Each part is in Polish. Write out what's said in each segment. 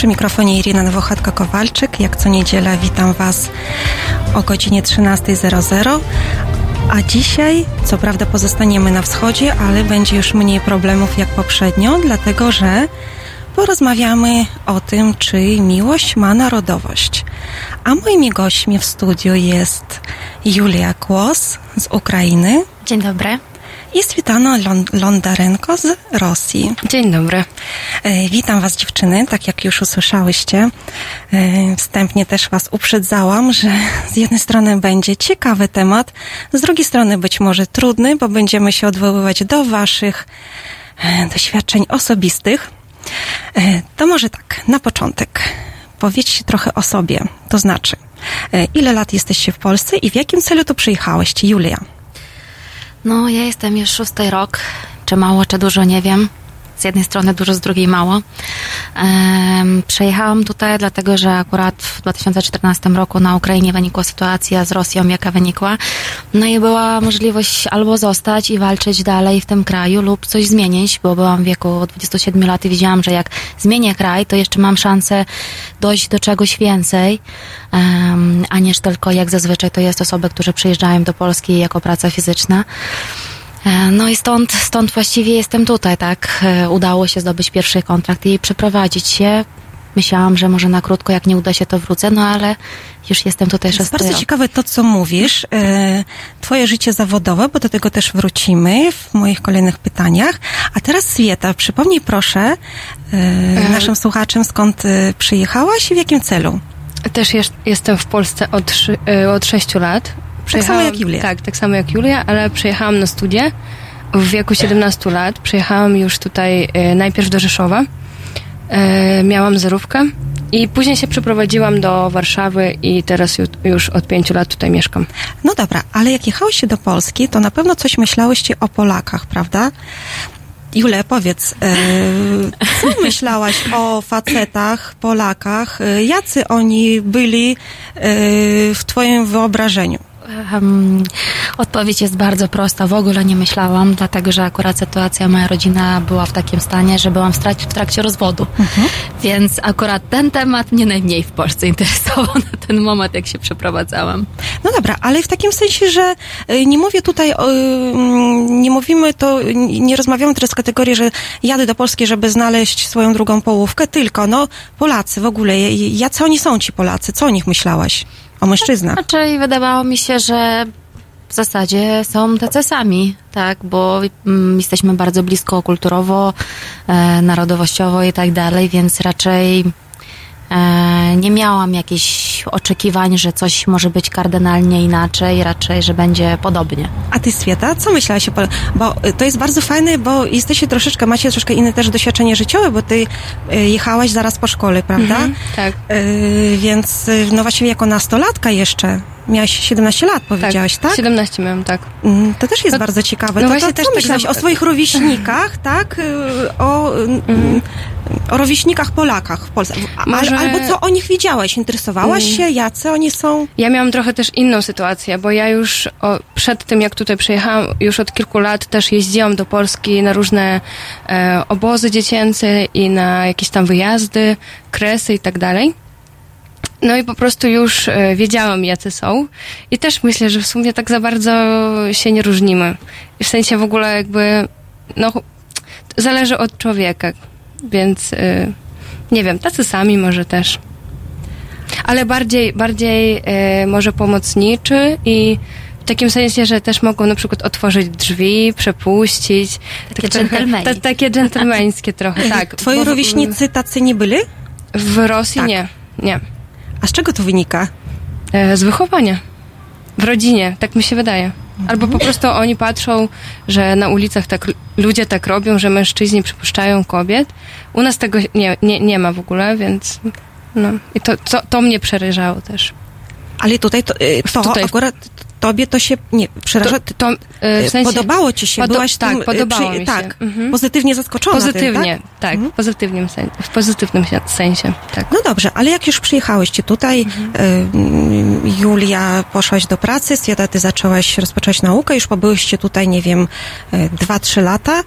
Przy mikrofonie Irina Nowochatka-Kowalczyk. Jak co niedzielę witam Was o godzinie 13.00. A dzisiaj, co prawda, pozostaniemy na wschodzie, ale będzie już mniej problemów jak poprzednio, dlatego że porozmawiamy o tym, czy miłość ma narodowość. A moimi gośćmi w studiu jest Julia Kłos z Ukrainy. Dzień dobry. I Switana Londarenko z Rosji. Dzień dobry. E, witam Was dziewczyny, tak jak już usłyszałyście. E, wstępnie też Was uprzedzałam, że z jednej strony będzie ciekawy temat, z drugiej strony być może trudny, bo będziemy się odwoływać do Waszych e, doświadczeń osobistych. To może tak, na początek. Powiedzcie trochę o sobie, to znaczy, ile lat jesteście w Polsce i w jakim celu tu przyjechałyście, Julia? No, ja jestem już szósty rok, czy mało, czy dużo, nie wiem. Z jednej strony dużo, z drugiej mało. Przejechałam tutaj dlatego, że akurat w 2014 roku na Ukrainie wynikła sytuacja z Rosją, jaka wynikła. No i była możliwość albo zostać i walczyć dalej w tym kraju lub coś zmienić, bo byłam w wieku 27 lat i widziałam, że jak zmienię kraj, to jeszcze mam szansę dojść do czegoś więcej, a nie tylko jak zazwyczaj to jest osoby, które przyjeżdżają do Polski jako praca fizyczna. E, no i stąd, stąd właściwie jestem tutaj, tak. E, udało się zdobyć pierwszy kontrakt i przeprowadzić się. Myślałam, że może na krótko, jak nie uda się, to wrócę, no ale już jestem tutaj szósty Bardzo ciekawe to, co mówisz. E, twoje życie zawodowe, bo do tego też wrócimy w moich kolejnych pytaniach. A teraz Swieta, przypomnij proszę naszym słuchaczom, skąd przyjechałaś i w jakim celu? Też jest, jestem w Polsce od, od 6 lat. Tak samo jak Julia. Tak, tak samo jak Julia, ale przyjechałam na studia w wieku 17 lat. Przyjechałam już tutaj e, najpierw do Rzeszowa. E, miałam zerówkę i później się przeprowadziłam do Warszawy i teraz już od pięciu lat tutaj mieszkam. No dobra, ale jak jechałyście do Polski, to na pewno coś myślałyście o Polakach, prawda? Jule, powiedz, e, co myślałaś o facetach, Polakach? E, jacy oni byli e, w twoim wyobrażeniu? Um, odpowiedź jest bardzo prosta. W ogóle nie myślałam, dlatego że akurat sytuacja, moja rodzina była w takim stanie, że byłam w, trakcie, w trakcie rozwodu. Mhm. Więc akurat ten temat mnie najmniej w Polsce interesował na ten moment, jak się przeprowadzałam. No dobra, ale w takim sensie, że y, nie mówię tutaj, mm, nie mówimy to, nie rozmawiamy teraz w kategorii, że jadę do Polski, żeby znaleźć swoją drugą połówkę, tylko no Polacy w ogóle, jacy oni są ci Polacy? Co o nich myślałaś? O mężczyznach. Raczej wydawało mi się, że w zasadzie są tacy sami, tak, bo mm, jesteśmy bardzo blisko kulturowo, e, narodowościowo i tak dalej, więc raczej nie miałam jakichś oczekiwań, że coś może być kardynalnie inaczej, raczej, że będzie podobnie. A ty, Swieta, co myślałaś o Bo to jest bardzo fajne, bo jesteście troszeczkę, macie troszkę inne też doświadczenie życiowe, bo ty e, jechałaś zaraz po szkole, prawda? Mhm, tak. Y, więc, e, no właściwie jako nastolatka jeszcze, Miałaś 17 lat, powiedziałaś, tak? tak? 17 miałam, tak. Mm, to też jest no, bardzo ciekawe. No to, właśnie to, też co tak myślałaś o swoich rówieśnikach, tak? O, mm. o rówieśnikach Polakach w Polsce. Może... Albo co o nich widziałaś? Interesowałaś mm. się? Jacy oni są? Ja miałam trochę też inną sytuację, bo ja już o, przed tym, jak tutaj przyjechałam, już od kilku lat też jeździłam do Polski na różne e, obozy dziecięce i na jakieś tam wyjazdy, kresy i tak dalej. No i po prostu już e, wiedziałam, jacy są. I też myślę, że w sumie tak za bardzo się nie różnimy. W sensie w ogóle jakby, no, zależy od człowieka. Więc e, nie wiem, tacy sami może też. Ale bardziej, bardziej e, może pomocniczy i w takim sensie, że też mogą na przykład otworzyć drzwi, przepuścić. Takie dżentelmeńskie. Ta, takie dżentelmeńskie trochę, tak. Twoi bo, rówieśnicy tacy nie byli? W Rosji tak. nie, nie. A z czego to wynika? E, z wychowania. W rodzinie, tak mi się wydaje. Albo po prostu oni patrzą, że na ulicach tak ludzie tak robią, że mężczyźni przypuszczają kobiet. U nas tego nie, nie, nie ma w ogóle, więc no. I to, to, to mnie przeryżało też. Ale tutaj to, y, to tutaj. akurat tobie to się, nie, przepraszam, To, to, e, w sensie, podobało ci się, podo- byłaś tak, tym, e, podobało mi się. tak, Mhm. pozytywnie zaskoczona Pozytywnie, tym, tak, Mhm. w, pozytywnym sen- w pozytywnym się- sensie, tak. No dobrze, ale jak już przyjechałyście tutaj, Mhm. y, Julia poszłaś do pracy, Swieta, ty zaczęłaś, rozpoczęłaś naukę, już pobyłyście tutaj, nie wiem, y, dwa, trzy lata. Y,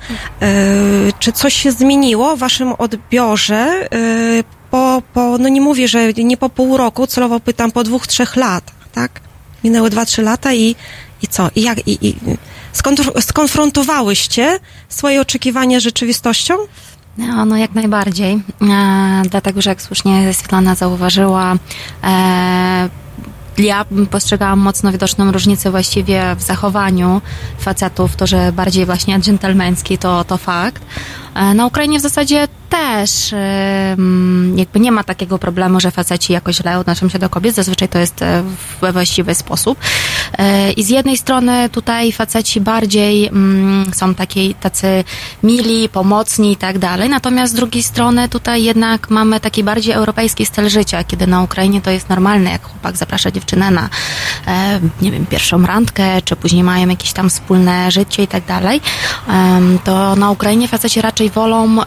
czy coś się zmieniło w waszym odbiorze y, po, po, no nie mówię, że nie po pół roku, celowo pytam po dwóch, trzech lat, tak? Minęły dwa, trzy lata i, i co? I jak, i, i skonfr- skonfrontowałyście swoje oczekiwania z rzeczywistością? No, no jak najbardziej. E, dlatego, że jak słusznie Svetlana zauważyła, e, ja postrzegałam mocno widoczną różnicę właściwie w zachowaniu facetów, to, że bardziej właśnie dżentelmeński, to, to fakt. E, na Ukrainie w zasadzie też jakby nie ma takiego problemu, że faceci jakoś źle odnoszą się do kobiet. Zazwyczaj to jest e, we właściwy sposób. E, I z jednej strony tutaj faceci bardziej mm, są takiej, tacy mili, pomocni i tak dalej. Natomiast z drugiej strony tutaj jednak mamy taki bardziej europejski styl życia, kiedy na Ukrainie to jest normalne, jak chłopak zaprasza dziewczynę na, e, nie wiem, pierwszą randkę, czy później mają jakieś tam wspólne życie i tak dalej, to na Ukrainie faceci raczej wolą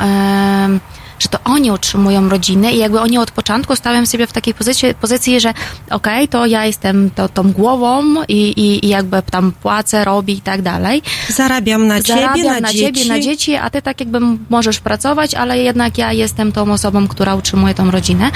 że to oni utrzymują rodziny i jakby oni od początku stawiam sobie w takiej pozycji, pozycji że okej, to ja jestem to, tą głową i, i, i jakby tam płacę, robię i tak dalej. Zarabiam na ciebie, Zarabiam na, na dzieci. ciebie, na dzieci, a ty tak jakby możesz pracować, ale jednak ja jestem tą osobą, która utrzymuje tą rodzinę.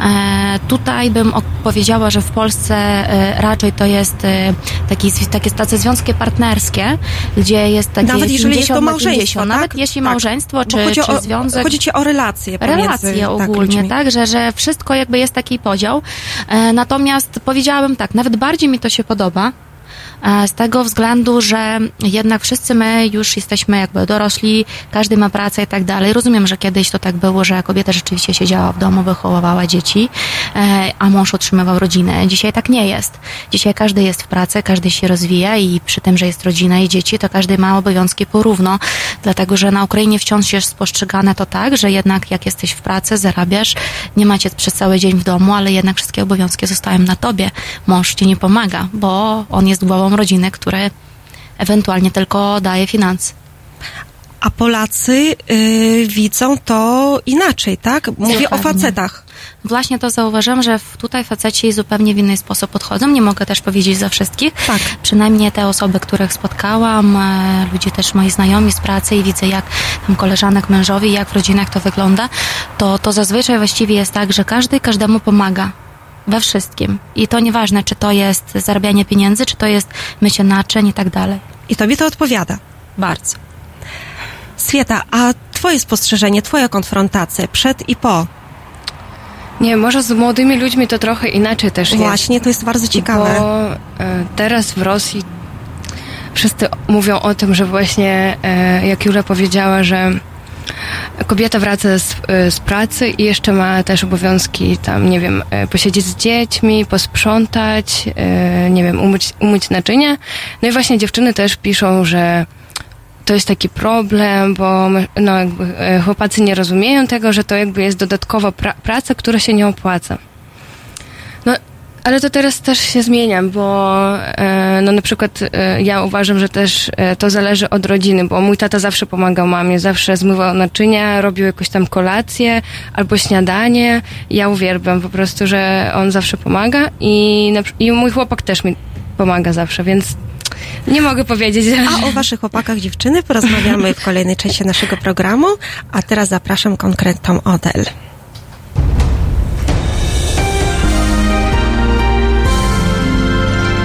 E, tutaj bym powiedziała, że w Polsce e, raczej to jest e, taki, takie tacy związki partnerskie, gdzie jest takie Nawet jeżeli jest to 50 na małżeństwo, 50. tak? Nawet jeśli Tak. małżeństwo, czy, chodzi czy o, związek Chodzi ci o relacje pomiędzy relacje tak, ogólnie, ludźmi. tak, że, że wszystko jakby jest taki podział. E, natomiast powiedziałabym tak, nawet bardziej mi to się podoba. E, Z tego względu, że jednak wszyscy my już jesteśmy jakby dorośli, każdy ma pracę i tak dalej. Rozumiem, że kiedyś to tak było, że kobieta rzeczywiście siedziała w domu, wychowywała dzieci, e, a mąż utrzymywał rodzinę. Dzisiaj tak nie jest. Dzisiaj każdy jest w pracy, każdy się rozwija i przy tym, że jest rodzina i dzieci, to każdy ma obowiązki porówno, dlatego że na Ukrainie wciąż jest postrzegane to tak, że jednak jak jesteś w pracy, zarabiasz, nie macie przez cały dzień w domu, ale jednak wszystkie obowiązki zostają na tobie. Mąż ci nie pomaga, bo on jest głową rodziny, który ewentualnie tylko daje finanse. A Polacy y, widzą to inaczej, tak? Mówię o Zupełnie. facetach. Właśnie to zauważyłam, że tutaj faceci zupełnie w inny sposób podchodzą. Nie mogę też powiedzieć za wszystkich. Tak. Przynajmniej te osoby, których spotkałam, e, ludzie też moi znajomi z pracy i widzę jak tam koleżanek, mężowie, jak w rodzinach to wygląda, to, to zazwyczaj właściwie jest tak, że każdy każdemu pomaga. We wszystkim. I to nieważne, czy to jest zarabianie pieniędzy, czy to jest mycie naczyń i tak dalej. I tobie to odpowiada. Bardzo. Swieta, a twoje spostrzeżenie, twoja konfrontacja przed i po. Nie, może z młodymi ludźmi to trochę inaczej też jest. Właśnie, to jest bardzo ciekawe. Bo e, teraz w Rosji wszyscy mówią o tym, że właśnie, e, jak Julia powiedziała, że kobieta wraca z, e, z pracy i jeszcze ma też obowiązki tam, nie wiem, e, posiedzieć z dziećmi, posprzątać, e, nie wiem, umyć, umyć naczynia. No i właśnie dziewczyny też piszą, że to jest taki problem, bo no, jakby, chłopacy nie rozumieją tego, że to jakby jest dodatkowa pra- praca, która się nie opłaca. Ale to teraz też się zmienia, bo e, no na przykład e, ja uważam, że też e, to zależy od rodziny, bo mój tata zawsze pomagał mamie, zawsze zmywał naczynia, robił jakąś tam kolację albo śniadanie. Ja uwielbiam po prostu, że on zawsze pomaga i, i mój chłopak też mi pomaga zawsze, więc nie mogę powiedzieć. A o waszych chłopakach dziewczyny porozmawiamy w kolejnej części naszego programu, a teraz zapraszam konkretną Odel.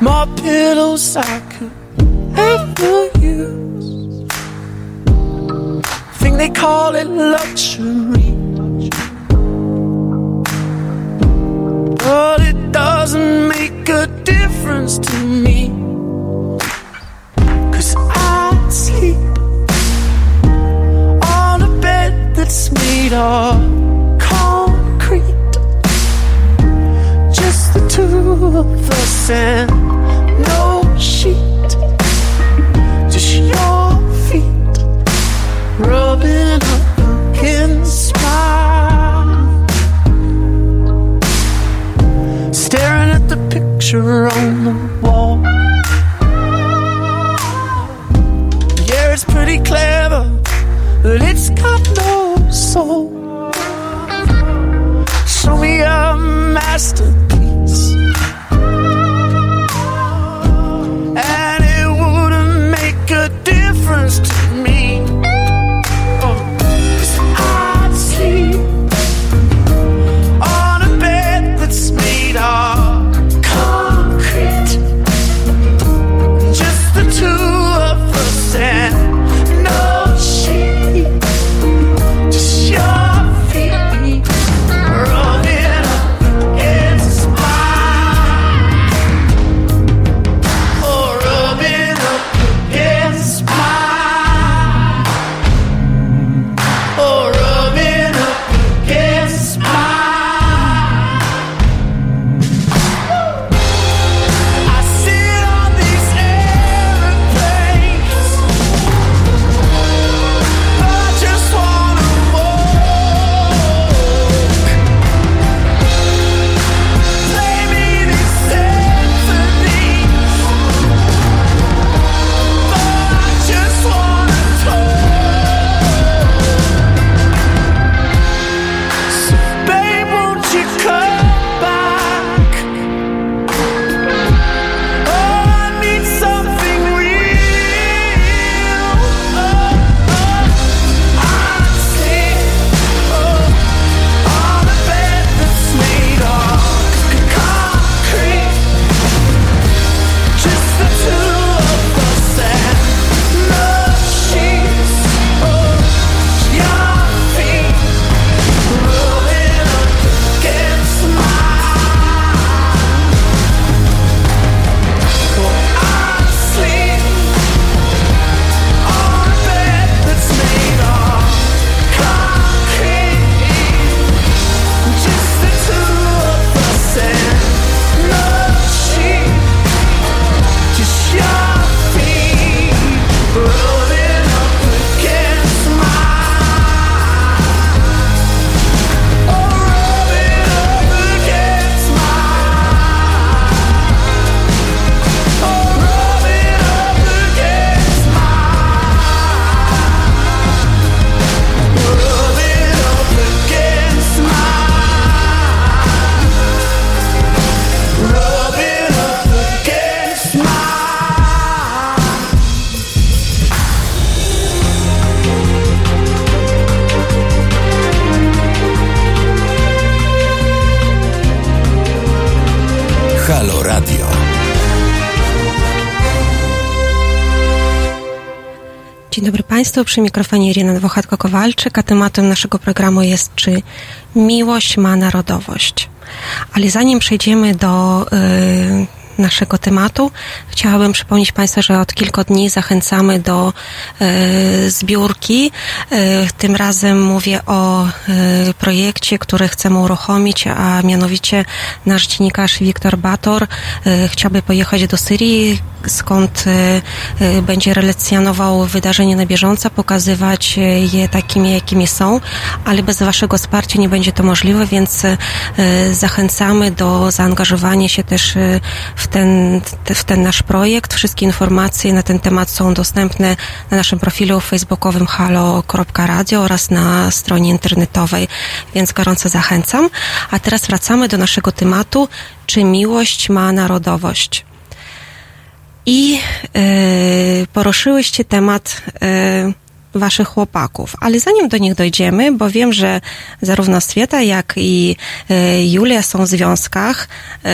More pillows I could ever use. Think they call it luxury. But it doesn't make a difference to me. Cause I sleep on a bed that's made of concrete. Just the two of us and no sheet. Just your feet rubbing up against mine. Staring at the picture on the wall. Yeah, it's pretty clever, but it's got no soul. Show me a masterpiece. Dzień dobry Państwu, przy mikrofonie Irina Dwochatko-Kowalczyk, a tematem naszego programu jest czy miłość ma narodowość. Ale zanim przejdziemy do y, naszego tematu, chciałabym przypomnieć Państwu, że od kilku dni zachęcamy do y, zbiórki. Y, tym razem mówię o y, projekcie, który chcemy uruchomić, a mianowicie nasz dziennikarz Wiktor Bator y, chciałby pojechać do Syrii, skąd y, y, będzie relacjonował wydarzenia na bieżąco, pokazywać je takimi, jakimi są, ale bez Waszego wsparcia nie będzie to możliwe, więc zachęcamy do zaangażowania się też w ten, te- w ten nasz projekt. Wszystkie informacje na ten temat są dostępne na naszym profilu facebookowym halo.radio oraz na stronie internetowej, więc gorąco zachęcam. A teraz wracamy do naszego tematu, czy miłość ma narodowość? I e, poruszyłyście temat e, waszych chłopaków, ale zanim do nich dojdziemy, bo wiem, że zarówno Swieta, jak i e, Julia są w związkach, e,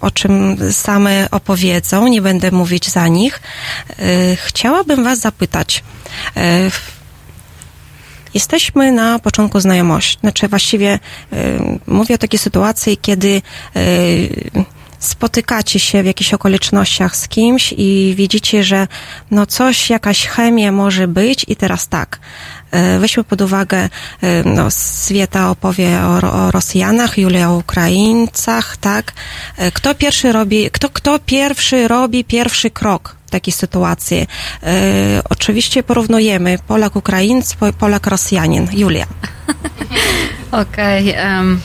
o czym same opowiedzą, nie będę mówić za nich. E, chciałabym was zapytać, Jesteśmy na początku znajomości. Znaczy właściwie y, mówię o takiej sytuacji, kiedy y, spotykacie się w jakichś okolicznościach z kimś i widzicie, że no coś, jakaś chemia może być i teraz tak, e, weźmy pod uwagę, e, no, Swieta opowie o, o Rosjanach, Julia o Ukraińcach, tak? E, Kto pierwszy robi, kto, kto pierwszy robi pierwszy krok w takiej sytuacji? Oczywiście porównujemy Polak-Ukraińc, Po- Polak-Rosjanin. Julia. Okej. em,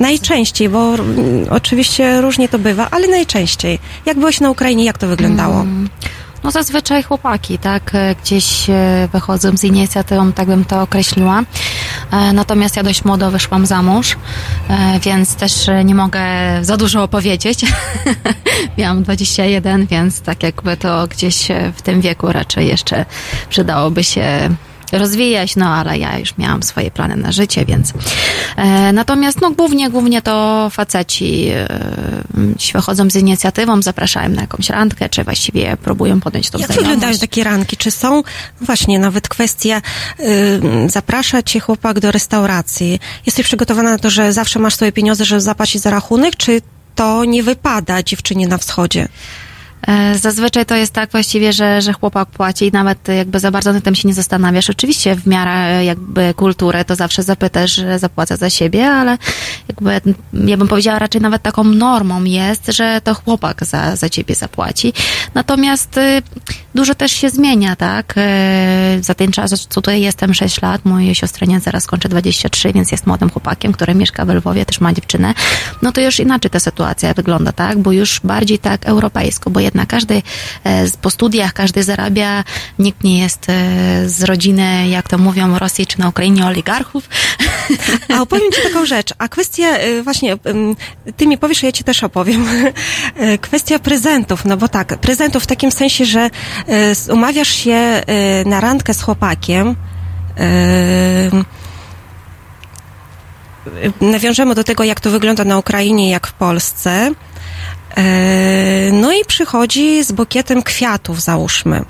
Najczęściej, bo mm, oczywiście różnie to bywa, ale najczęściej. Jak byłeś na Ukrainie, jak to wyglądało? No zazwyczaj chłopaki, tak, e, gdzieś e, wychodzą z inicjatywą, tak bym to określiła. E, Natomiast ja dość młodo wyszłam za mąż, więc też nie mogę za dużo opowiedzieć. Miałam 21, więc tak jakby to gdzieś w tym wieku raczej jeszcze przydałoby się rozwijać, no ale ja już miałam swoje plany na życie, więc e, natomiast no głównie, głównie to faceci e, wychodzą z inicjatywą, zapraszają na jakąś randkę, czy właściwie próbują podjąć tą Jak znajomość. wyglądają takie ranki? Czy są no właśnie nawet kwestia, y, zaprasza cię chłopak do restauracji, jesteś przygotowana na to, że zawsze masz swoje pieniądze, żeby zapłacić za rachunek, czy to nie wypada dziewczynie na wschodzie? E, Zazwyczaj to jest tak właściwie, że, że chłopak płaci i nawet jakby za bardzo na tym się nie zastanawiasz. Oczywiście w miarę e, jakby kultury to zawsze zapytasz, że zapłaca za siebie, ale jakby ja bym powiedziała raczej nawet taką normą jest, że to chłopak za, za ciebie zapłaci. Natomiast y, dużo też się zmienia, tak? E, Za ten czas, co tutaj jestem 6 lat, mój siostrzeniec zaraz kończy 23, więc jest młodym chłopakiem, który mieszka w Lwowie, też ma dziewczynę. No to już inaczej ta sytuacja wygląda, tak? Bo już bardziej tak europejsko, bo jednak każdy e, po studiach, każdy zarabia, nikt nie jest e, z rodziny, jak to mówią w Rosji czy na Ukrainie, oligarchów. A opowiem ci taką rzecz. A kwestia, właśnie, ty mi powiesz, ja ci też opowiem. Kwestia prezentów, no bo tak, prezentów w takim sensie, że umawiasz się y, na randkę z chłopakiem, y, nawiążemy do tego, jak to wygląda na Ukrainie, jak w Polsce. No i przychodzi z bukietem kwiatów, załóżmy.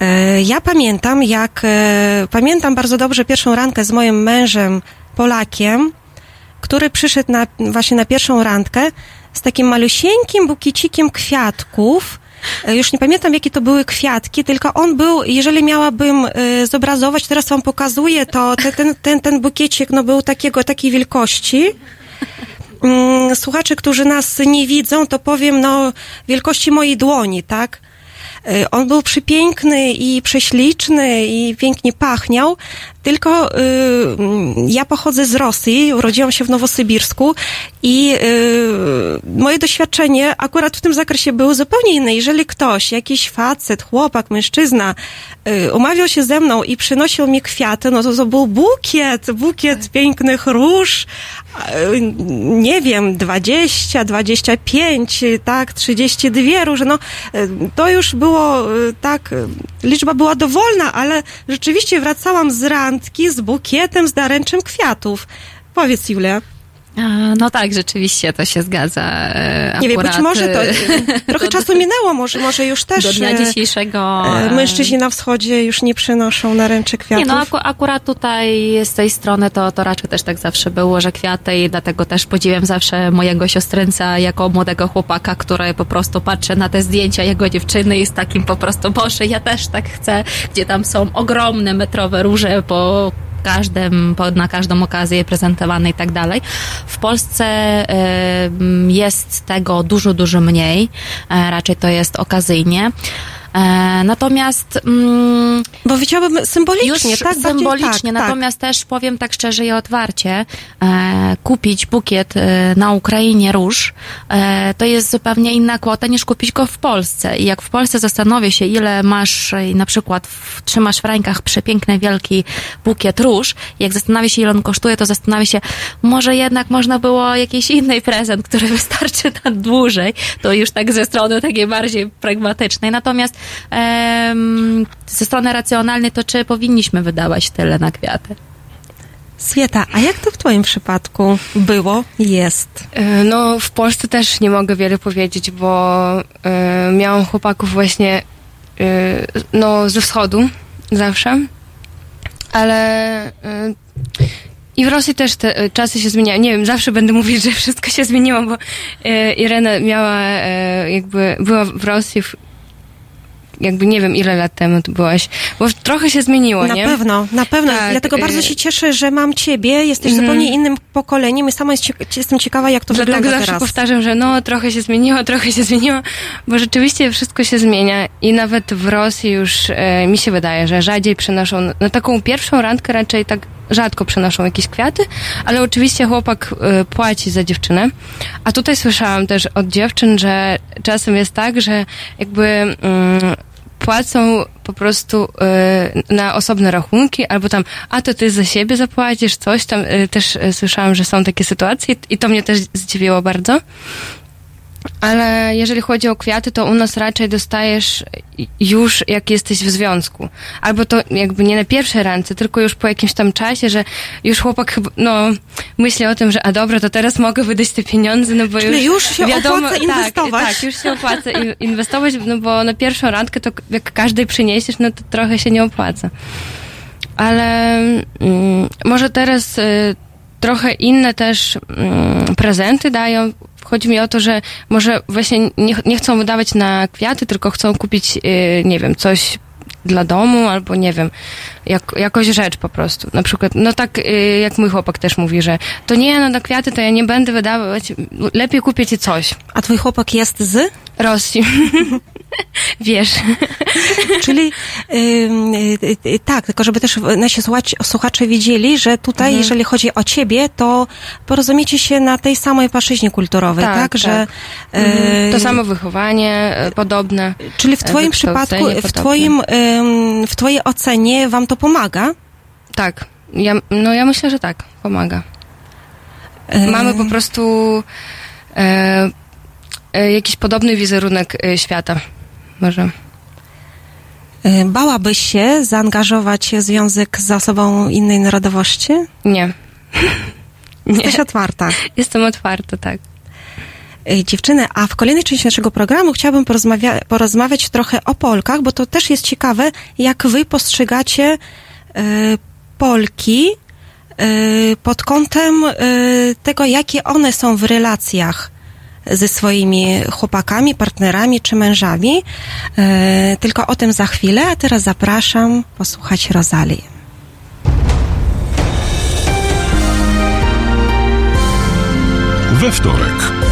E, Ja pamiętam, jak e, pamiętam bardzo dobrze pierwszą randkę z moim mężem Polakiem, który przyszedł na, właśnie na pierwszą randkę z takim malusieńkim bukiecikiem kwiatków. E, Już nie pamiętam, jakie to były kwiatki, tylko on był, jeżeli miałabym e, zobrazować, teraz wam pokazuję, to te, ten, ten, ten bukiecik no, był takiego, takiej wielkości. Mm, Słuchacze, którzy nas nie widzą, to powiem, no, wielkości mojej dłoni, tak? Y, On był przepiękny i prześliczny i pięknie pachniał, tylko y, mm, ja pochodzę z Rosji, urodziłam się w Nowosybirsku i y, moje doświadczenie akurat w tym zakresie było zupełnie inne. Jeżeli ktoś, jakiś facet, chłopak, mężczyzna y, umawiał się ze mną i przynosił mi kwiaty, no to to był bukiet, bukiet pięknych róż, y, nie wiem, 20, 25, y, tak, 32 róże, no y, to już było y, tak, liczba była dowolna, ale rzeczywiście wracałam z randki z bukietem, z daręczem kwiatów. Powiedz, Julia. No tak, rzeczywiście to się zgadza. e, Nie wiem, akurat, być może to e, trochę czasu minęło, może, może już też do dnia e, dzisiejszego. mężczyźni na wschodzie już nie przynoszą naręczy kwiatów. Nie, no aku, akurat tutaj z tej strony to, to raczej też tak zawsze było, że kwiaty i dlatego też podziwiam zawsze mojego siostręca jako młodego chłopaka, który po prostu patrzy na te zdjęcia jego dziewczyny i z takim po prostu, Boże, ja też tak chcę, gdzie tam są ogromne metrowe róże po każdym, na każdą okazję prezentowane i tak dalej. W Polsce jest tego dużo, dużo mniej. E, raczej to jest okazyjnie. E, natomiast mm, Bo powiedziałabym symbolicznie, już tak? Symbolicznie, tak, tak. natomiast też powiem tak szczerze i otwarcie, e, kupić bukiet e, na Ukrainie róż, e, to jest zupełnie inna kwota niż kupić go w Polsce. I jak w Polsce zastanowię się, ile masz, e, na przykład w, trzymasz w rękach przepiękny, wielki bukiet róż, jak zastanawię się, ile on kosztuje, to zastanawię się, może jednak można było jakiś inny prezent, który wystarczy na dłużej, to już tak ze strony takiej bardziej pragmatycznej. Natomiast ze strony racjonalnej, to czy powinniśmy wydawać tyle na kwiaty? Swieta, a jak to w twoim przypadku było, jest? E, No, w Polsce też nie mogę wiele powiedzieć, bo e, miałam chłopaków właśnie e, no, ze wschodu zawsze, ale e, i w Rosji też te czasy się zmieniają. Nie wiem, zawsze będę mówić, że wszystko się zmieniło, bo Irena miała jakby, była w Rosji w, jakby nie wiem ile lat temu tu byłaś, bo trochę się zmieniło, Na nie? pewno, na pewno. Tak, Dlatego bardzo y- się cieszę, że mam ciebie. Jesteś Mhm. zupełnie innym pokoleniem i sama jestem ciekawa, jak to Dlatego wygląda zawsze teraz. powtarzam, że no trochę się zmieniło, trochę się zmieniło, bo rzeczywiście wszystko się zmienia i nawet w Rosji już e, mi się wydaje, że rzadziej przynoszą, na taką pierwszą randkę raczej tak rzadko przynoszą jakieś kwiaty, ale oczywiście chłopak e, płaci za dziewczynę. A tutaj słyszałam też od dziewczyn, że czasem jest tak, że jakby mm, płacą po prostu e, na osobne rachunki, albo tam, a to ty za siebie zapłacisz, coś tam. E, też e, słyszałam, że są takie sytuacje i to mnie też zdziwiło bardzo. Ale jeżeli chodzi o kwiaty, to u nas raczej dostajesz już jak jesteś w związku. Albo to jakby nie na pierwszej randce, tylko już po jakimś tam czasie, że już chłopak chyba, no, myśli o tym, że a dobra, to teraz mogę wydać te pieniądze, no bo Czyli już się opłaca tak, inwestować. Tak, już się opłaca inwestować, no bo na pierwszą randkę to jak każdej przyniesiesz, no to trochę się nie opłaca. Ale mm, może teraz y, trochę inne też mm, prezenty dają. Chodzi mi o to, że może właśnie nie, nie chcą wydawać na kwiaty, tylko chcą kupić, y, nie wiem, coś dla domu, albo nie wiem, jak, jakoś rzecz po prostu. Na przykład, no tak y, jak mój chłopak też mówi, że to nie, no na kwiaty to ja nie będę wydawać, lepiej kupię ci coś. A twój chłopak jest z? Rosji. Wiesz. Czyli y, y, tak, tylko żeby też nasi słuchacze, słuchacze wiedzieli, że tutaj, Mhm. jeżeli chodzi o ciebie, to porozumiecie się na tej samej płaszczyźnie kulturowej, tak? Tak, Że tak. y, Mhm. To samo wychowanie, podobne. Czyli w twoim wykształcenie przypadku, w twoim, w twojej ocenie wam to pomaga? Tak. Ja, no ja myślę, że tak, pomaga. Mamy po prostu e, e, jakiś podobny wizerunek e, świata. Może. y, Bałabyś się zaangażować w związek z osobą innej narodowości? Nie. Nie. Jesteś otwarta. Jestem otwarta, tak. Ej, Dziewczyny, a w kolejnej części naszego programu chciałabym porozmawia- porozmawiać trochę o Polkach, bo to też jest ciekawe, jak wy postrzegacie e, Polki e, pod kątem e, tego, jakie one są w relacjach ze swoimi chłopakami, partnerami czy mężami. E, tylko o tym za chwilę, a teraz zapraszam posłuchać Rozalii. We wtorek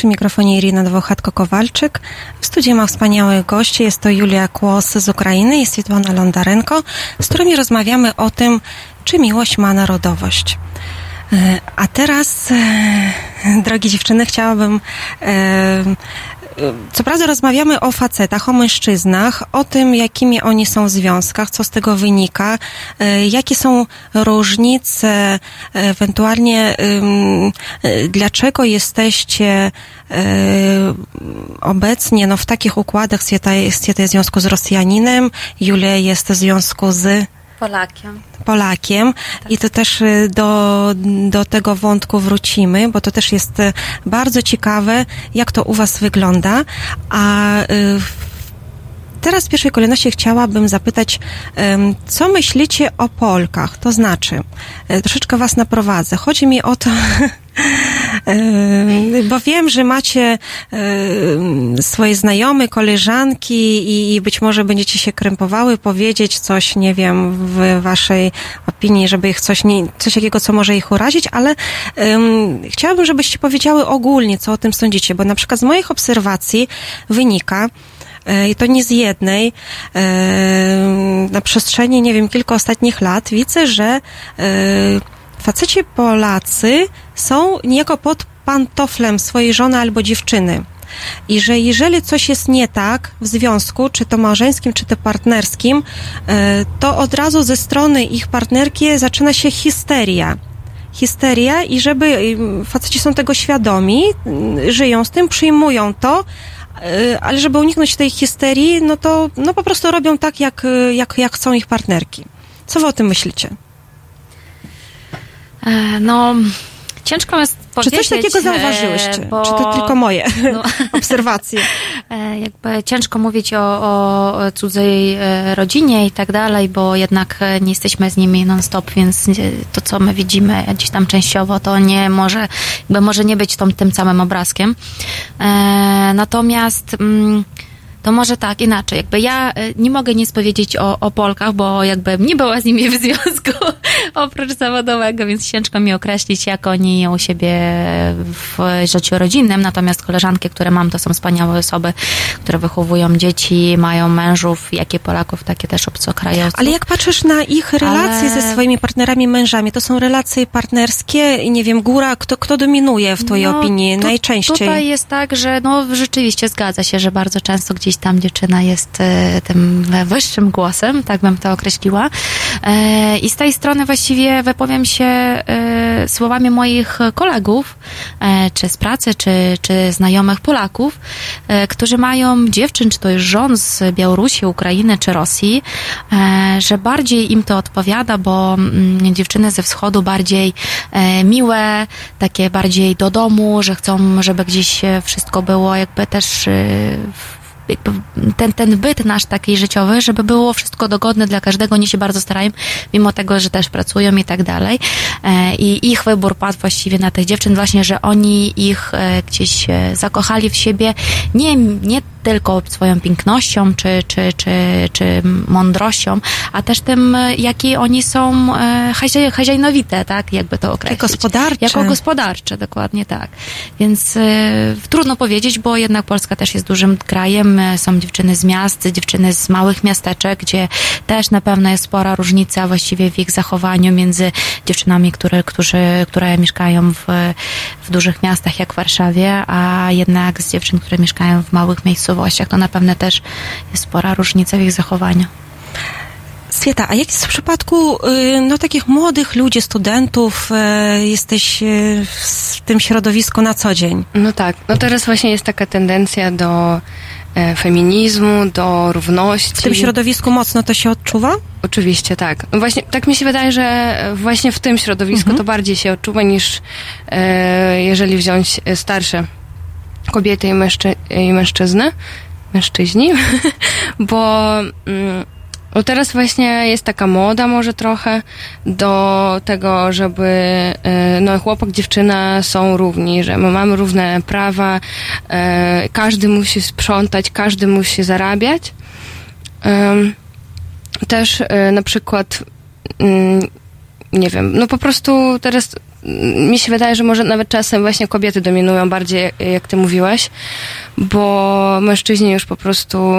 Przy mikrofonie Irina Dwochatko-Kowalczyk. W studiu ma wspaniałych gości, jest to Julia Kłos z Ukrainy i Swietłana Londarenko, z którymi rozmawiamy o tym, czy miłość ma narodowość. E, A teraz, e, drogie dziewczyny, chciałabym e, co prawda rozmawiamy o facetach, o mężczyznach, o tym, jakimi oni są w związkach, co z tego wynika, e, jakie są różnice, ewentualnie ym, e, dlaczego jesteście obecnie no, w takich układach, Swieta jest w związku z Rosjaninem, Julia jest w związku z Polakiem. Polakiem i to też y, do, do tego wątku wrócimy, bo to też jest y, bardzo ciekawe, jak to u Was wygląda. A y, teraz w pierwszej kolejności chciałabym zapytać, co myślicie o Polkach? To znaczy, troszeczkę Was naprowadzę. Chodzi mi o to, bo wiem, że macie yy, swoje znajome, koleżanki i być może będziecie się krępowały powiedzieć coś, nie wiem, w waszej opinii, żeby ich coś, nie, coś takiego, co może ich urazić, ale chciałabym, żebyście powiedziały ogólnie, co o tym sądzicie, bo na przykład z moich obserwacji wynika, yy, i to nie z jednej, na przestrzeni, nie wiem, kilku ostatnich lat widzę, że faceci Polacy są niejako pod pantoflem swojej żony albo dziewczyny. I że jeżeli coś jest nie tak w związku, czy to małżeńskim, czy to partnerskim, to od razu ze strony ich partnerki zaczyna się histeria. Histeria i żeby faceci są tego świadomi, żyją z tym, przyjmują to, ale żeby uniknąć tej histerii, no to no po prostu robią tak, jak, jak, jak chcą ich partnerki. Co wy o tym myślicie? No, ciężko jest powiedzieć. Czy coś takiego zauważyłyście? Bo, Czy to tylko moje no, obserwacje? Jakby ciężko mówić o, o cudzej rodzinie i tak dalej, bo jednak nie jesteśmy z nimi non-stop, więc to, co my widzimy gdzieś tam częściowo, to nie może, jakby może nie być tą, tym samym obrazkiem. Natomiast... Mm, to może tak, inaczej. Jakby ja nie mogę nic powiedzieć o, o Polkach, bo jakby nie była z nimi w związku oprócz zawodowego, więc ciężko mi określić, jak oni u siebie w życiu rodzinnym. Natomiast koleżanki, które mam, to są wspaniałe osoby, które wychowują dzieci, mają mężów, jakie Polaków, takie też obcokrajowców. Ale jak patrzysz na ich relacje Ale... ze swoimi partnerami, mężami, to są relacje partnerskie i nie wiem, góra, kto, kto dominuje w twojej no, opinii tu, najczęściej? Tutaj jest tak, że no rzeczywiście zgadza się, że bardzo często gdzieś tam dziewczyna jest e, tym wyższym głosem, tak bym to określiła. E, I z tej strony właściwie wypowiem się e, słowami moich kolegów, czy z pracy, czy, czy znajomych Polaków, którzy mają dziewczyn, czy to już żon z Białorusi, Ukrainy, czy Rosji, że bardziej im to odpowiada, bo mm, dziewczyny ze wschodu bardziej miłe, takie bardziej do domu, że chcą, żeby gdzieś wszystko było jakby też w ten, ten byt nasz taki życiowy, żeby było wszystko dogodne dla każdego, oni się bardzo starają, mimo tego, że też pracują i tak dalej. E, I ich wybór padł właściwie na tych dziewczyn właśnie, że oni ich e, gdzieś e, zakochali w siebie, nie, nie tylko swoją pięknością czy, czy, czy, czy mądrością, a też tym, jakie oni są hajziajnowite, tak, jakby to określić. Jako gospodarcze. Jako gospodarcze, dokładnie tak. Więc y, trudno powiedzieć, bo jednak Polska też jest dużym krajem, są dziewczyny z miast, dziewczyny z małych miasteczek, gdzie też na pewno jest spora różnica właściwie w ich zachowaniu między dziewczynami, które, którzy, które mieszkają w, w dużych miastach jak w Warszawie, a jednak z dziewczyn, które mieszkają w małych miejscowościach. To na pewno też jest spora różnica w ich zachowaniu. Swieta, a jak jest w przypadku y, no, takich młodych ludzi, studentów? Y, jesteś y, w tym środowisku na co dzień? No tak. No teraz właśnie jest taka tendencja do e, feminizmu, do równości. W tym środowisku mocno to się odczuwa? Oczywiście, tak. No właśnie, tak mi się wydaje, że właśnie w tym środowisku mhm. to bardziej się odczuwa niż e, jeżeli wziąć starsze kobiety i, mężczy i mężczyzny, mężczyźni, bo mm, teraz właśnie jest taka moda może trochę do tego, żeby e, no chłopak, dziewczyna są równi, że my mamy równe prawa, e, każdy musi sprzątać, każdy musi zarabiać. Też e, na przykład, mm, nie wiem, no po prostu teraz mi się wydaje, że może nawet czasem właśnie kobiety dominują bardziej, jak ty mówiłaś, bo mężczyźni już po prostu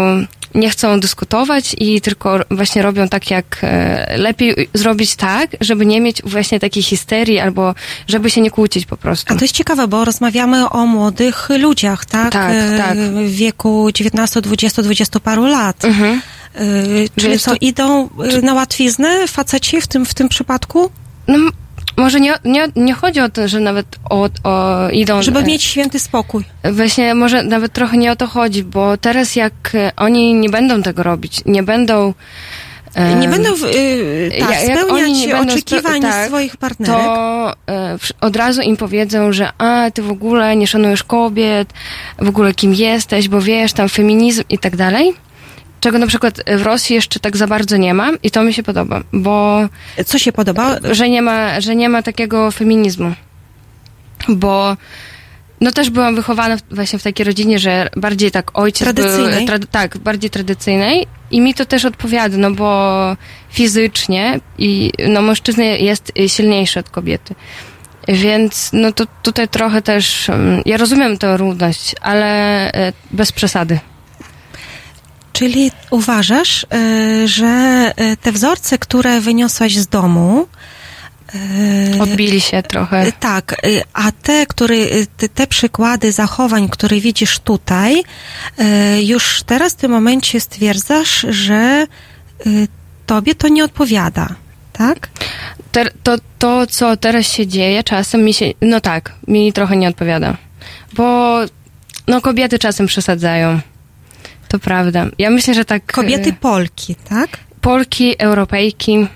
nie chcą dyskutować i tylko właśnie robią tak, jak e, lepiej zrobić tak, żeby nie mieć właśnie takiej histerii albo żeby się nie kłócić po prostu. A to jest ciekawe, bo rozmawiamy o młodych ludziach, tak? Tak, E, tak. W wieku 19, 20, 20 paru lat. Mhm. E, Czyli co, to- idą na łatwiznę faceci w tym, w tym przypadku? No, może nie, nie, nie chodzi o to, że nawet o, o idą... Żeby e, mieć święty spokój. Właśnie może nawet trochę nie o to chodzi, bo teraz jak e, oni nie będą tego robić, nie będą... e, Nie będą w, y, tak, ja- jak spełniać oni nie będą oczekiwań tak, swoich partnerek. to wsz- od razu im powiedzą, że a, ty w ogóle nie szanujesz kobiet, w ogóle kim jesteś, bo wiesz, tam feminizm i tak dalej. Czego na przykład w Rosji jeszcze tak za bardzo nie ma i to mi się podoba, bo Co się podoba? że nie ma, że nie ma takiego feminizmu. Bo no też byłam wychowana właśnie w takiej rodzinie, że bardziej tak ojciec Tradycyjnej? był... tak, bardziej tradycyjnej i mi to też odpowiada, no bo fizycznie i no mężczyzna jest silniejszy od kobiety. Więc no to tutaj trochę też, mm, ja rozumiem tę równość, ale e, bez przesady. Czyli uważasz, y, że y, te wzorce, które wyniosłaś z domu, y, Odbili się trochę. Tak, a te, które, te, te przykłady zachowań, które widzisz tutaj, już teraz w tym momencie stwierdzasz, że tobie to nie odpowiada, tak? Te, to, to, co teraz się dzieje, czasem mi się, no tak, mi trochę nie odpowiada. Bo, no kobiety czasem przesadzają. To prawda. Ja myślę, że tak... Kobiety e, Polki, tak? Polki, Europejki,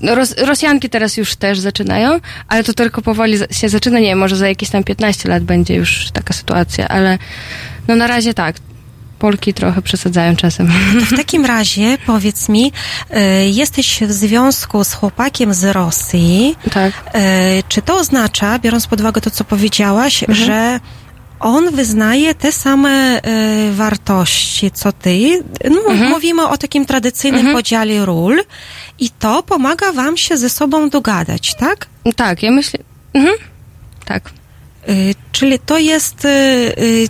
no, Ros, Rosjanki teraz już też zaczynają, ale to tylko powoli się zaczyna, nie wiem, może za jakieś tam 15 lat będzie już taka sytuacja, ale no na razie tak. Polki trochę przesadzają czasem. W takim razie powiedz mi, y, jesteś w związku z chłopakiem z Rosji. Tak. Y, Czy to oznacza, biorąc pod uwagę to, co powiedziałaś, Mhm. że on wyznaje te same y, wartości, co ty? No, Mhm. Mówimy o takim tradycyjnym podziale ról i to pomaga wam się ze sobą dogadać, tak? Tak, ja myślę... Mhm. Tak. Y, Czyli to jest y,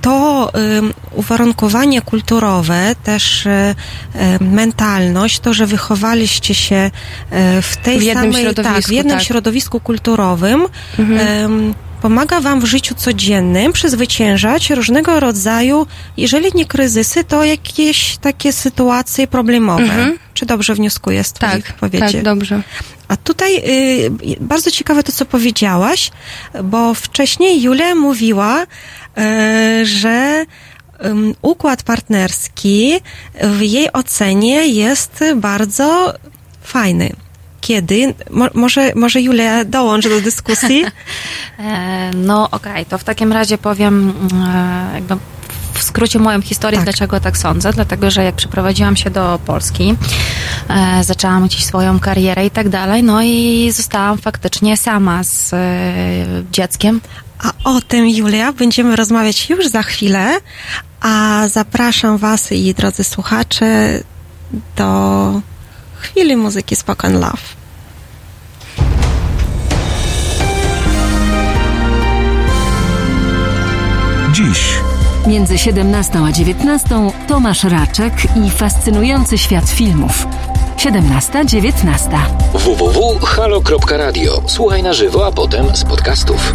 to uwarunkowanie kulturowe, też mentalność, to, że wychowaliście się w tej W jednym samej, tak, w środowisku, jednym tak. środowisku kulturowym, ym, pomaga wam w życiu codziennym przezwyciężać różnego rodzaju, jeżeli nie kryzysy, to jakieś takie sytuacje problemowe. Czy dobrze wnioskuję z twoich Tak, wypowiedzi? tak, dobrze. A tutaj y, bardzo ciekawe to, co powiedziałaś, bo wcześniej Julia mówiła, y, że ym, układ partnerski w jej ocenie jest bardzo fajny. Kiedy? Mo, może, może Julia dołącz do dyskusji? E, No okej, to w takim razie powiem e, jakby w skrócie moją historię, Tak. dlaczego tak sądzę. Dlatego, że jak przeprowadziłam się do Polski, e, zaczęłam gdzieś swoją karierę i tak dalej, no i zostałam faktycznie sama z e, dzieckiem. A o tym, Julia, będziemy rozmawiać już za chwilę, a zapraszam Was i drodzy słuchacze do chwili muzyki Spoken Love. Dziś Między 17 a 19 Tomasz Raczek i fascynujący świat filmów. 17-19. www.halo.radio. Słuchaj na żywo, a potem z podcastów.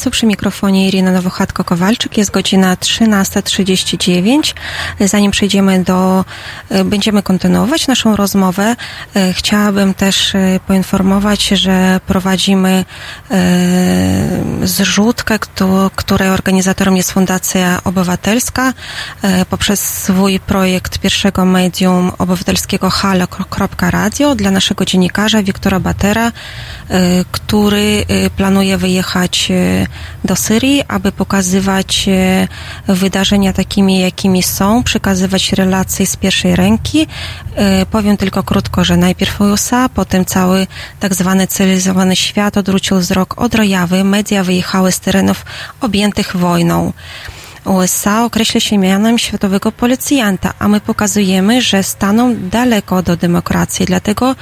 Państwo, przy mikrofonie Irina Nowochatko-Kowalczyk. Jest godzina 13.39. Zanim przejdziemy do, e, będziemy kontynuować naszą rozmowę, e, chciałabym też e, poinformować, że prowadzimy zrzutkę, której organizatorem jest Fundacja Obywatelska poprzez swój projekt pierwszego medium obywatelskiego halo.radio dla naszego dziennikarza Wiktora Batera, który planuje wyjechać E, do Syrii, aby pokazywać e, wydarzenia takimi, jakimi są, przekazywać relacje z pierwszej ręki. Powiem tylko krótko, że najpierw USA, potem cały tak zwany cywilizowany świat odwrócił wzrok od Rojawy. Media wyjechały z terenów objętych wojną. USA określa się mianem światowego policjanta, a my pokazujemy, że staną daleko do demokracji. Dlatego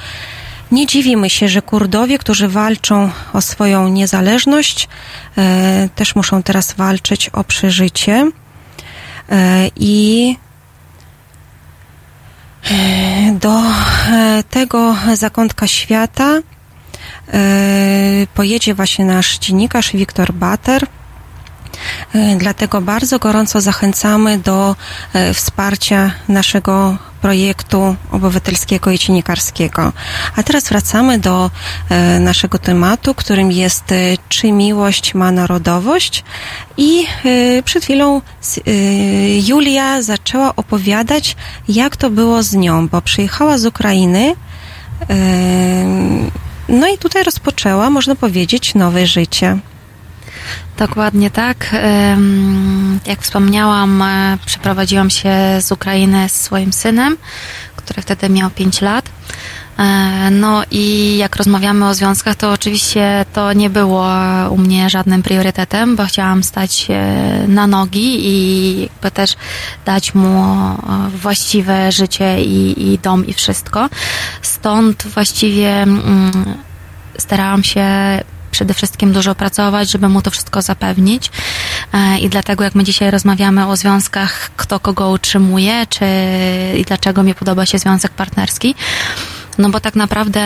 nie dziwimy się, że Kurdowie, którzy walczą o swoją niezależność, e, też muszą teraz walczyć o przeżycie. E, I e, do tego zakątka świata pojedzie właśnie nasz dziennikarz Wiktor Bater. Dlatego bardzo gorąco zachęcamy do wsparcia naszego projektu obywatelskiego i dziennikarskiego. A teraz wracamy do e, naszego tematu, którym jest e, czy miłość ma narodowość i e, przed chwilą e, Julia zaczęła opowiadać, jak to było z nią, bo przyjechała z Ukrainy e, no i tutaj rozpoczęła, można powiedzieć, nowe życie. Dokładnie tak. Jak wspomniałam, e, przeprowadziłam się z Ukrainy z swoim synem, który wtedy miał 5 lat. E, no i jak rozmawiamy o związkach, to oczywiście to nie było u mnie żadnym priorytetem, bo chciałam stać na nogi i jakby też dać mu e, właściwe życie i, i dom i wszystko. Stąd właściwie mm, starałam się przede wszystkim dużo pracować, żeby mu to wszystko zapewnić. E, I dlatego, jak my dzisiaj rozmawiamy o związkach, kto kogo utrzymuje, czy i dlaczego mi podoba się związek partnerski, no bo tak naprawdę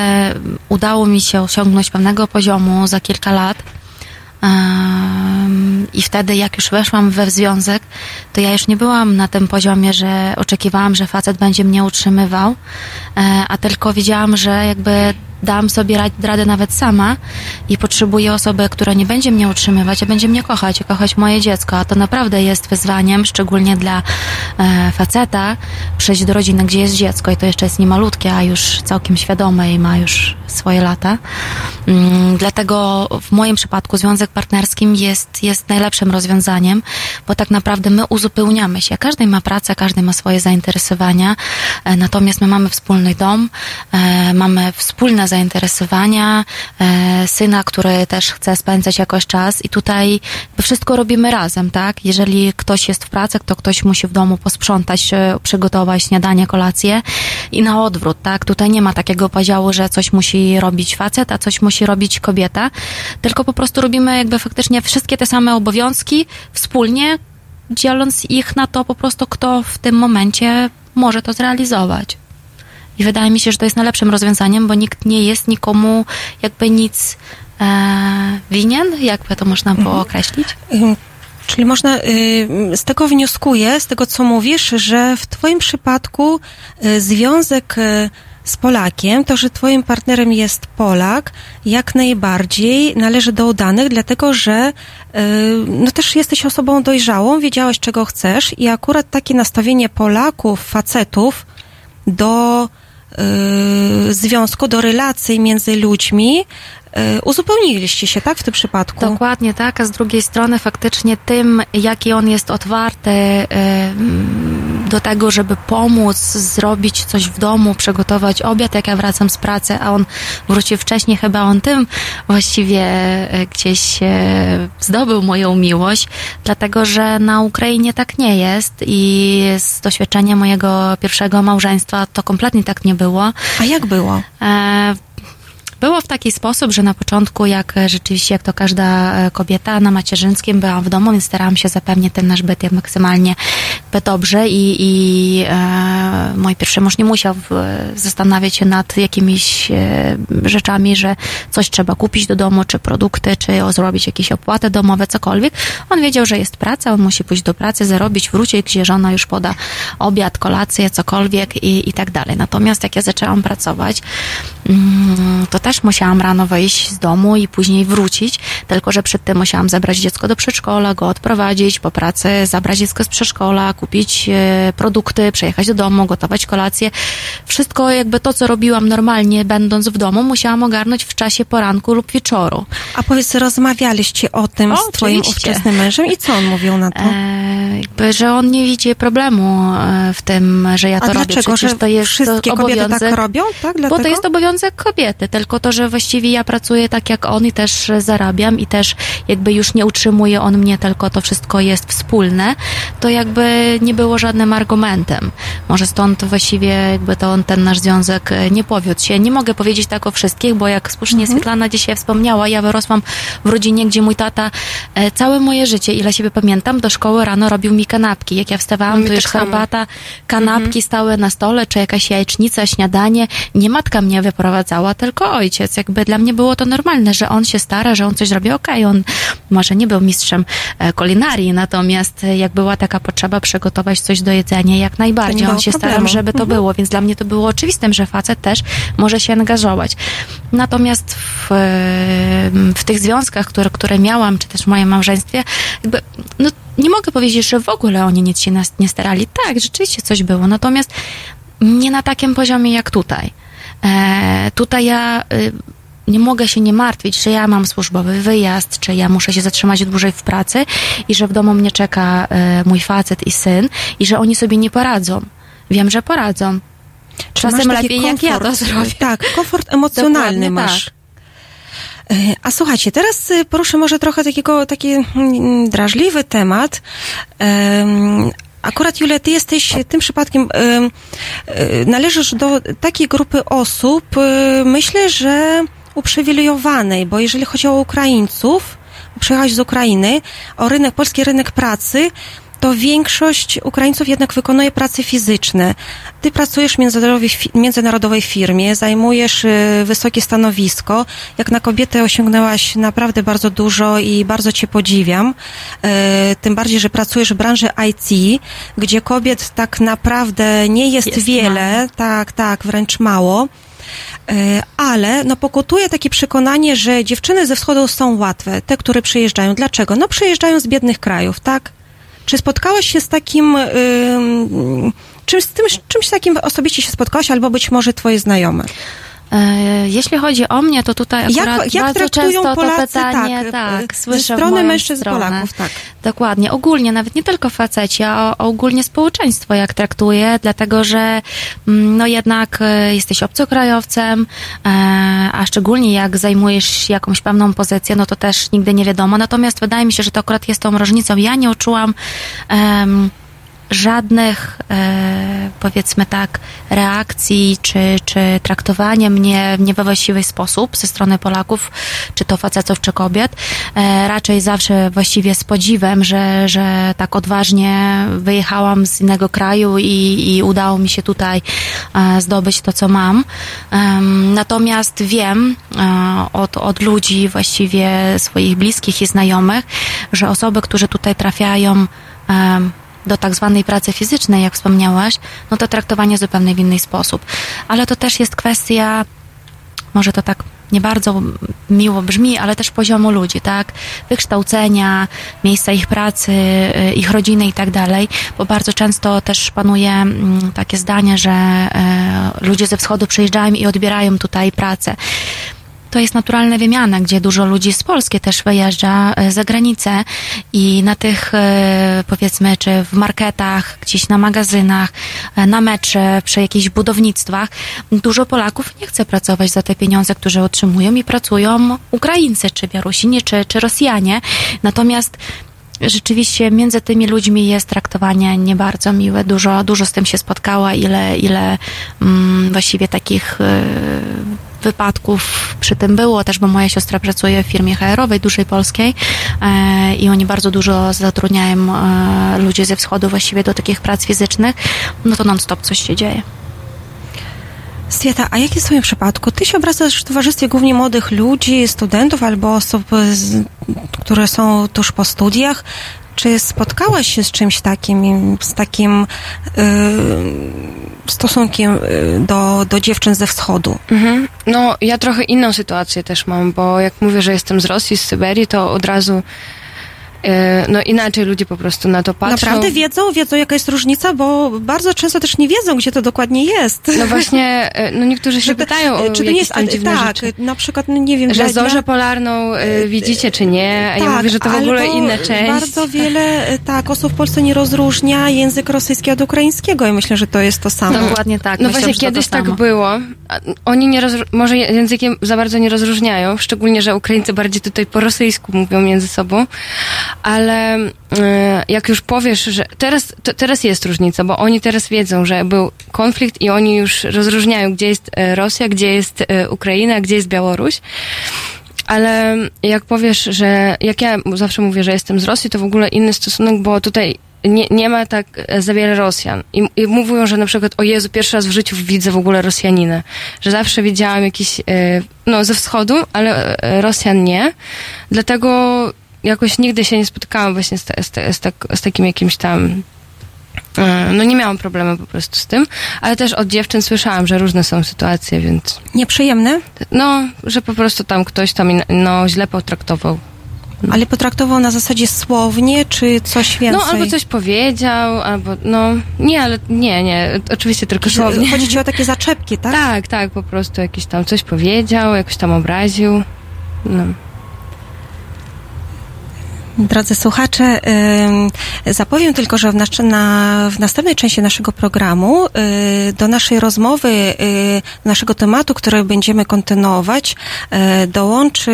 udało mi się osiągnąć pewnego poziomu za kilka lat. I wtedy, jak już weszłam we związek, to ja już nie byłam na tym poziomie, że oczekiwałam, że facet będzie mnie utrzymywał, e, a tylko wiedziałam, że jakby dam sobie radę nawet sama i potrzebuję osoby, która nie będzie mnie utrzymywać, a będzie mnie kochać, i kochać moje dziecko. A to naprawdę jest wyzwaniem, szczególnie dla e, faceta, przejść do rodziny, gdzie jest dziecko i to jeszcze jest niemalutkie, a już całkiem świadome i ma już swoje lata. Mm, dlatego w moim przypadku związek partnerskim jest, jest najlepszym rozwiązaniem, bo tak naprawdę my uzupełniamy się. Każdy ma pracę, każdy ma swoje zainteresowania, e, natomiast my mamy wspólny dom, e, mamy wspólne zainteresowania, e, syna, który też chce spędzać jakoś czas i tutaj wszystko robimy razem, tak? Jeżeli ktoś jest w pracy, to ktoś musi w domu posprzątać, e, przygotować śniadanie, kolację i na odwrót, tak? Tutaj nie ma takiego podziału, że coś musi robić facet, a coś musi robić kobieta, tylko po prostu robimy jakby faktycznie wszystkie te same obowiązki wspólnie, dzieląc ich na to po prostu, kto w tym momencie może to zrealizować. I wydaje mi się, że to jest najlepszym rozwiązaniem, bo nikt nie jest nikomu jakby nic e, winien, jakby to można było mhm. określić. Czyli można, y, z tego wnioskuję, z tego co mówisz, że w Twoim przypadku y, związek y, z Polakiem, to, że Twoim partnerem jest Polak, jak najbardziej należy do udanych, dlatego że no też jesteś osobą dojrzałą, wiedziałeś czego chcesz i akurat takie nastawienie Polaków, facetów do Y, związku, do relacji między ludźmi, y, uzupełniliście się, tak, w tym przypadku? Dokładnie tak, a z drugiej strony faktycznie tym, jaki on jest otwarty y, do tego, żeby pomóc zrobić coś w domu, przygotować obiad, jak ja wracam z pracy, a on wrócił wcześniej, chyba on tym właściwie e, gdzieś e, zdobył moją miłość, dlatego, że na Ukrainie tak nie jest i z doświadczenia mojego pierwszego małżeństwa to kompletnie tak nie było. A jak było? E było w taki sposób, że na początku, jak rzeczywiście, jak to każda kobieta na macierzyńskim byłam w domu, więc starałam się zapewnić ten nasz byt jak maksymalnie dobrze i, i e, mój pierwszy mąż nie musiał zastanawiać się nad jakimiś e, rzeczami, że coś trzeba kupić do domu, czy produkty, czy o, zrobić jakieś opłaty domowe, cokolwiek. On wiedział, że jest praca, on musi pójść do pracy, zarobić, wrócić, gdzie żona już poda obiad, kolację, cokolwiek i, i tak dalej. Natomiast jak ja zaczęłam pracować, mm, to też musiałam rano wyjść z domu i później wrócić, tylko że przed tym musiałam zabrać dziecko do przedszkola, go odprowadzić, po pracy zabrać dziecko z przedszkola, kupić e, produkty, przyjechać do domu, gotować kolację. Wszystko jakby to, co robiłam normalnie, będąc w domu, musiałam ogarnąć w czasie poranku lub wieczoru. A powiedz, rozmawialiście o tym O, z twoim oczywiście. ówczesnym mężem i co on mówił na to? E, jakby, że on nie widzi problemu e, w tym, że ja to A robię. dlaczego? Przecież Że to jest wszystkie to kobiety tak obowiązek. robią? Tak? Bo Dlatego? to jest obowiązek kobiety, tylko to, że właściwie ja pracuję tak jak on i też zarabiam i też jakby już nie utrzymuje on mnie, tylko to wszystko jest wspólne, to jakby nie było żadnym argumentem. Może stąd właściwie jakby to on, ten nasz związek e, nie powiódł się. Nie mogę powiedzieć tak o wszystkich, bo jak słusznie Mhm. Swietlana dzisiaj wspomniała, ja wyrosłam w rodzinie, gdzie mój tata e, całe moje życie, ile siebie pamiętam, do szkoły rano robił mi kanapki. Jak ja wstawałam, No to już tak herbata, kanapki stały na stole, czy jakaś jajecznica, śniadanie. Nie matka mnie wyprowadzała, tylko ojciec. Jakby dla mnie było to normalne, że on się stara, że on coś robi. Okej, on może nie był mistrzem e, kulinarii, natomiast e, jak była taka potrzeba przygotować coś do jedzenia, jak najbardziej. On się starał, żeby to było, więc dla mnie to było oczywistym, że facet też może się angażować. Natomiast w, e, w tych związkach, które, które miałam, czy też w moim małżeństwie, jakby, no, nie mogę powiedzieć, że w ogóle oni nic się nas nie starali. Tak, rzeczywiście coś było, natomiast nie na takim poziomie jak tutaj. E, tutaj ja y, nie mogę się nie martwić, że ja mam służbowy wyjazd, czy ja muszę się zatrzymać dłużej w pracy i że w domu mnie czeka e, mój facet i syn i że oni sobie nie poradzą. Wiem, że poradzą. Czasem lepiej jak ja to komfort? zrobię. Tak, komfort emocjonalny Dokładnie masz. tak. E, A słuchajcie, teraz y, poruszę może trochę takiego, taki mm, drażliwy temat. Akurat, Julia, ty jesteś tym przypadkiem, em, e, należysz do takiej grupy osób, y, myślę, że uprzywilejowanej, bo jeżeli chodzi o Ukraińców, przyjechałeś z Ukrainy, o rynek, polski rynek pracy, to większość Ukraińców jednak wykonuje prace fizyczne. Ty pracujesz w międzynarodowej, fi- międzynarodowej firmie, zajmujesz y, wysokie stanowisko. Jak na kobietę osiągnęłaś naprawdę bardzo dużo i bardzo cię podziwiam. E, tym bardziej, że pracujesz w branży IT, gdzie kobiet tak naprawdę nie jest, Jest wiele. mało. Tak, tak, wręcz mało. E, Ale no pokutuje takie przekonanie, że dziewczyny ze wschodu są łatwe, te, które przyjeżdżają. Dlaczego? No przyjeżdżają z biednych krajów, tak? Czy spotkałaś się z takim, ym, czymś, tym, czymś takim osobiście się spotkałaś, albo być może twoje znajome? E, Jeśli chodzi o mnie, to tutaj akurat Jak, jak bardzo często Polacy, to pytanie, tak, tak, y, słyszę ze strony mężczyzn stronę. Polaków, tak. Dokładnie, ogólnie, nawet nie tylko faceci, a ogólnie społeczeństwo jak traktuje, dlatego że mm, no jednak e, jesteś obcokrajowcem, e, a szczególnie jak zajmujesz jakąś pewną pozycję, no to też nigdy nie wiadomo. Natomiast wydaje mi się, że to akurat jest tą różnicą. Ja nie uczułam em, żadnych, e, powiedzmy tak, reakcji czy, czy traktowania mnie w nie we właściwy sposób ze strony Polaków, czy to facetów, czy kobiet. E, raczej zawsze właściwie z podziwem, że, że tak odważnie wyjechałam z innego kraju i, i udało mi się tutaj e, zdobyć to, co mam. Natomiast wiem e, od, od ludzi właściwie swoich bliskich i znajomych, że osoby, które tutaj trafiają do tak zwanej pracy fizycznej, jak wspomniałaś, no to traktowanie zupełnie w inny sposób. Ale to też jest kwestia, może to tak nie bardzo miło brzmi, ale też poziomu ludzi, tak? Wykształcenia, miejsca ich pracy, y, ich rodziny i tak dalej, bo bardzo często też panuje mm, takie zdanie, że e, ludzie ze wschodu przyjeżdżają i odbierają tutaj pracę. To jest naturalna wymiana, gdzie dużo ludzi z Polski też wyjeżdża e, za granicę i na tych, e, powiedzmy, czy w marketach, gdzieś na magazynach, e, na mecze, przy jakichś budownictwach, dużo Polaków nie chce pracować za te pieniądze, które otrzymują i pracują Ukraińcy, czy Białorusini, czy, czy Rosjanie. Natomiast rzeczywiście między tymi ludźmi jest traktowanie nie bardzo miłe. Dużo, dużo z tym się spotkała, ile, ile mm, właściwie takich y, wypadków przy tym było też, bo moja siostra pracuje w firmie HR-owej, dużej polskiej e, i oni bardzo dużo zatrudniają e, ludzi ze wschodu właściwie do takich prac fizycznych, no to non-stop coś się dzieje. Swieta, a jak jest w Twoim przypadku? Ty się obracasz w towarzystwie głównie młodych ludzi, studentów albo osób, z, które są tuż po studiach. Czy spotkałaś się z czymś takim, z takim yy, stosunkiem do, do dziewczyn ze wschodu? Mhm. No, ja trochę inną sytuację też mam, bo jak mówię, że jestem z Rosji, z Syberii, to od razu no inaczej ludzie po prostu na to patrzą. Naprawdę wiedzą, wiedzą jaka jest różnica, bo bardzo często też nie wiedzą, gdzie to dokładnie jest. No właśnie, e, no niektórzy się Żeby- pytają o czy to nie jest, tam dziwne tak, rzeczy. na przykład, no nie wiem, Że dla- zorzę polarną e, widzicie czy nie, a ja Tak, mówię, że to w ogóle inna część. Bardzo wiele e, tak, osób w Polsce nie rozróżnia język rosyjski od ukraińskiego i myślę, że to jest to samo. Dokładnie tak. No myślę, właśnie to kiedyś to tak było. A Oni nie rozró- może językiem za bardzo nie rozróżniają, szczególnie, że Ukraińcy bardziej tutaj po rosyjsku mówią między sobą, ale e, jak już powiesz, że teraz, teraz jest różnica, bo oni teraz wiedzą, że był konflikt i oni już rozróżniają, gdzie jest e, Rosja, gdzie jest e, Ukraina, gdzie jest Białoruś. Ale jak powiesz, że jak ja zawsze mówię, że jestem z Rosji, to w ogóle inny stosunek, bo tutaj nie, nie ma tak za wiele Rosjan. I, I mówią, że na przykład, o Jezu, pierwszy raz w życiu widzę w ogóle Rosjaninę. Że zawsze widziałam jakiś, no ze wschodu, ale Rosjan nie. Dlatego jakoś nigdy się nie spotkałam właśnie z, ta, z, ta, z, tak, z takim jakimś tam e, no nie miałam problemu po prostu z tym, ale też od dziewczyn słyszałam, że różne są sytuacje, więc Nieprzyjemne, no, że po prostu tam ktoś tam no, źle potraktował. ale potraktował na zasadzie słownie, czy coś więcej? No, albo coś powiedział, albo no, nie, ale nie, nie, oczywiście tylko słownie. Chodzi ci o takie zaczepki, tak? Tak, tak, po prostu jakiś tam coś powiedział, jakoś tam obraził. No. Drodzy słuchacze, zapowiem tylko, że w, nas, na, w następnej części naszego programu y, do naszej rozmowy, y, naszego tematu, który będziemy kontynuować, y, dołączy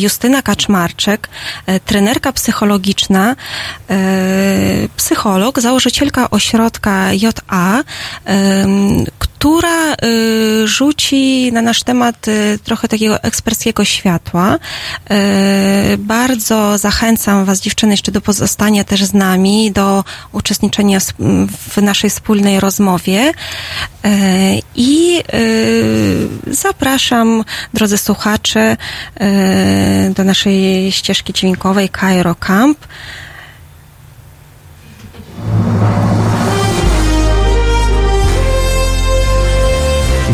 Justyna Kaczmarczyk, y, trenerka psychologiczna, psycholog, założycielka ośrodka JA, która y, rzuci na nasz temat y, trochę takiego eksperckiego światła. Y, bardzo zachęcam Was, dziewczyny, jeszcze do pozostania też z nami, do uczestniczenia w naszej wspólnej rozmowie. I zapraszam, drodzy słuchacze, do naszej ścieżki dźwiękowej Cairo Camp.